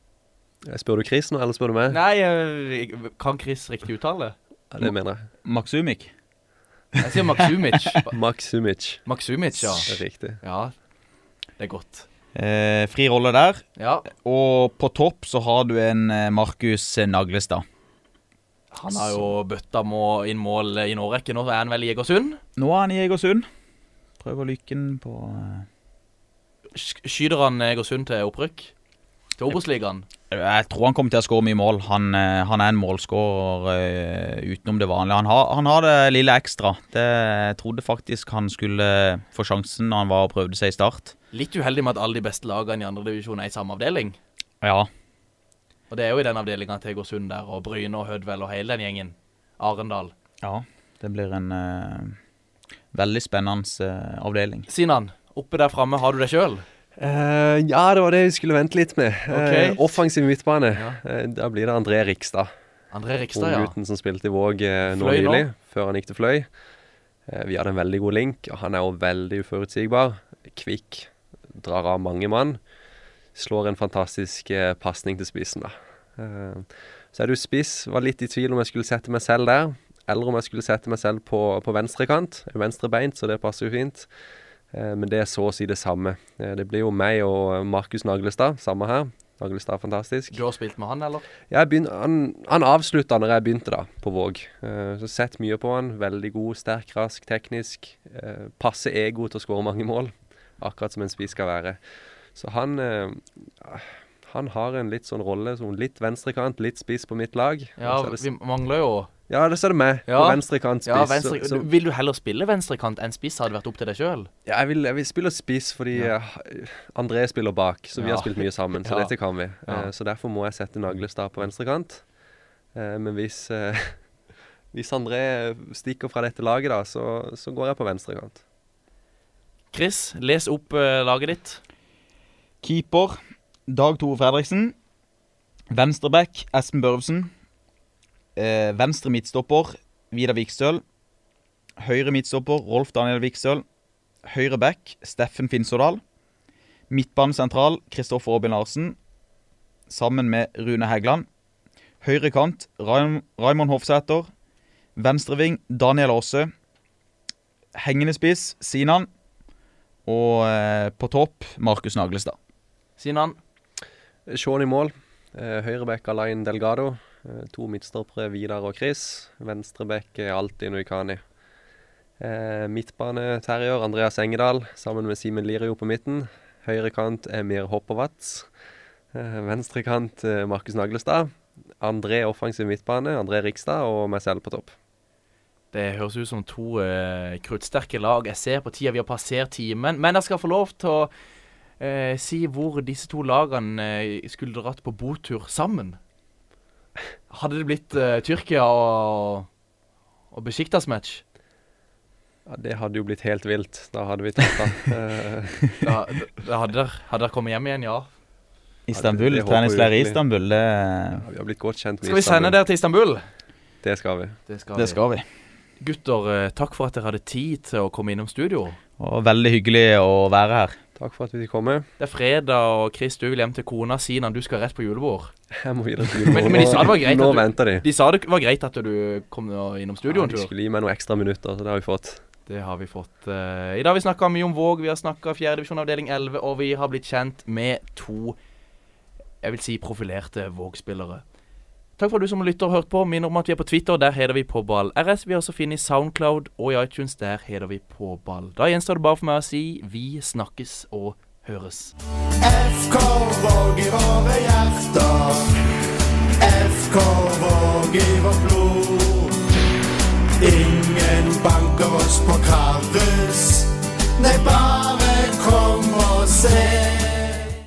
Speaker 4: Eh, Spør du Chris nå, eller spør du meg?
Speaker 3: Nei, eh, kan Chris riktig uttale?
Speaker 4: Ja, det mener jeg.
Speaker 5: Maksumik.
Speaker 3: Jeg sier Maksumic.
Speaker 4: Maksumic.
Speaker 3: Maksumic, ja.
Speaker 4: Det er riktig.
Speaker 3: Ja, det er godt.
Speaker 5: Eh, fri rolle der.
Speaker 3: Ja,
Speaker 5: Og på topp så har du en eh, Markus Naglestad.
Speaker 3: han har jo bøtta må, inn mål i en årrekke. Nå er han vel i Egersund.
Speaker 5: Nå er han i Egersund. Prøver lykken på eh,
Speaker 3: Sk- Skyter han Egersund til opprykk? Til Obos-ligaen?
Speaker 5: Jeg tror han kommer til å skåre mye mål. Han, eh, han er en målskårer uh, utenom det vanlige. Han har, han har det lille ekstra. Det, jeg trodde faktisk han skulle få sjansen når han var og prøvde seg i start.
Speaker 3: Litt uheldig med at alle de beste lagene i andredivisjon er i samme avdeling.
Speaker 5: Ja.
Speaker 3: Og det er jo i den avdelinga til Egersund der, og Bryne og Hødvel og hele den gjengen. Arendal.
Speaker 5: ja. Det blir en uh, veldig spennende uh, avdeling.
Speaker 3: Sinan, oppe der framme har du deg sjøl.
Speaker 4: Eh, ja, det var det vi skulle vente litt med. Okay.
Speaker 3: Uh,
Speaker 4: offensiv midtbane.
Speaker 3: Ja.
Speaker 4: Uh, da blir det André Rikstad.
Speaker 3: André Rikstad, ja.
Speaker 4: Unggutten som spilte i Våg eh, nå nylig, før han gikk til Fløy. Eh, vi hadde en veldig god link, og han er jo veldig uforutsigbar. Kvikk. Drar av mange mann. Slår en fantastisk uh, pasning til spissen, da. Eh, så er du spiss. Var litt i tvil om jeg skulle sette meg selv der, eller om jeg skulle sette meg selv på, på venstrekant. Venstrebeint, så det passer jo fint. Eh, men det er så å si det samme. Eh, det blir jo meg og Markus Naglestad, samme her. Naglestad er fantastisk.
Speaker 3: Du har spilt med han, eller?
Speaker 4: Jeg begyn- han, han avslutta når jeg begynte da, på Våg. Eh, så sett mye på han. Veldig god, sterk, rask, teknisk. Passe ego til å skåre mange mål. Akkurat som en spiss skal være. Så han eh, Han har en litt sånn rolle som litt venstrekant, litt spiss på mitt lag.
Speaker 3: Ja,
Speaker 4: det,
Speaker 3: vi mangler jo
Speaker 4: ja, det ser du det meg.
Speaker 3: Ja.
Speaker 4: På venstrekant spiss.
Speaker 3: ja, venstre,
Speaker 4: så, så,
Speaker 3: Vil du heller spille venstrekant enn spiss, hadde det vært opp til deg sjøl?
Speaker 4: ja, jeg, vil, jeg vil spille spiss fordi
Speaker 3: Ja.
Speaker 4: eh, André spiller bak, så vi
Speaker 3: Ja.
Speaker 4: har spilt mye sammen. Så
Speaker 3: Ja.
Speaker 4: dette kan vi.
Speaker 3: Ja.
Speaker 4: Eh, så derfor må jeg sette Naglestad på venstrekant. Uh, men hvis, uh, hvis André stikker fra dette laget, da, så, så går jeg på venstrekant.
Speaker 3: Chris, les opp uh, laget ditt.
Speaker 5: Keeper Dag Tore Fredriksen. Venstreback Espen Børvsen. Eh, venstre midtstopper Vidar Vikstøl. Høyre midtstopper Rolf Daniel Vikstøl. Høyre back Steffen Finsådal. Midtbanesentral Kristoffer Robin Larsen. Sammen med Rune Hegland, Høyre kant Raim Raymond Hofsæter. Venstreving Daniel Aase. Hengende spiss Sinan. Og eh, på topp Markus Naglestad.
Speaker 3: Sinan.
Speaker 4: Sean i mål. Eh, Høyreback Alain Delgado. Eh, to midtstoppere Vidar og Chris. Venstreback er Altinn Uikani. Eh, midtbane Terrier Andreas Engedal sammen med Simen Lirio på midten. Høyrekant Emir Hoppervatz. Eh, Venstrekant Markus Naglestad. André offensiv midtbane, André Rikstad og meg selv på topp.
Speaker 3: Det høres ut som to uh, kruttsterke lag. Jeg ser på tida vi har passert timen. Men jeg skal få lov til å eh, si hvor disse to lagene eh, skulle dratt på botur sammen. Hadde det blitt eh, Tyrkia og, og Besiktas-match?
Speaker 4: Ja, Det hadde jo blitt helt vilt. Da hadde vi tatt det. Eh,
Speaker 3: Da, da hadde dere hadde dere kommet hjem igjen, ja.
Speaker 5: Istanbul,
Speaker 4: ja,
Speaker 5: treningsleir i. Istanbul, det,
Speaker 4: ja, vi har blitt godt kjent med
Speaker 3: Skal vi sende dere til Istanbul?
Speaker 4: Det skal vi.
Speaker 3: Det skal
Speaker 5: det skal vi.
Speaker 3: Gutter, eh, takk for at dere hadde tid til å komme innom studio.
Speaker 5: Og veldig hyggelig å være her.
Speaker 4: Takk for at vi fikk komme.
Speaker 3: Det er fredag, og Chris, du vil hjem til kona Sinan. Du skal rett på julebord.
Speaker 4: Jeg må videre til julebord.
Speaker 3: Men, men de sa det var greit
Speaker 4: Nå
Speaker 3: at du,
Speaker 4: venter de.
Speaker 3: de sa det var greit at du kom innom studio
Speaker 4: Ja, de skulle gi meg noen ekstra minutter, så det har vi fått.
Speaker 3: Det har vi fått. eh, I dag har vi snakka mye om Våg, vi har snakka fjerdedivisjon avdeling 11, og vi har blitt kjent med to jeg vil si profilerte Våg-spillere. Takk for at du som lytter og hørte på. Minner om at vi er på Twitter, der heter vi Påball RS. Vi har også funnet i Soundcloud og i iTunes, der heter vi Påball. Da gjenstår det bare for meg å si vi snakkes og høres.
Speaker 6: FK Våg i våre hjerter. FK Våg i vårt blod. Ingen banker oss på Krabbes. Nei, bare kom og se.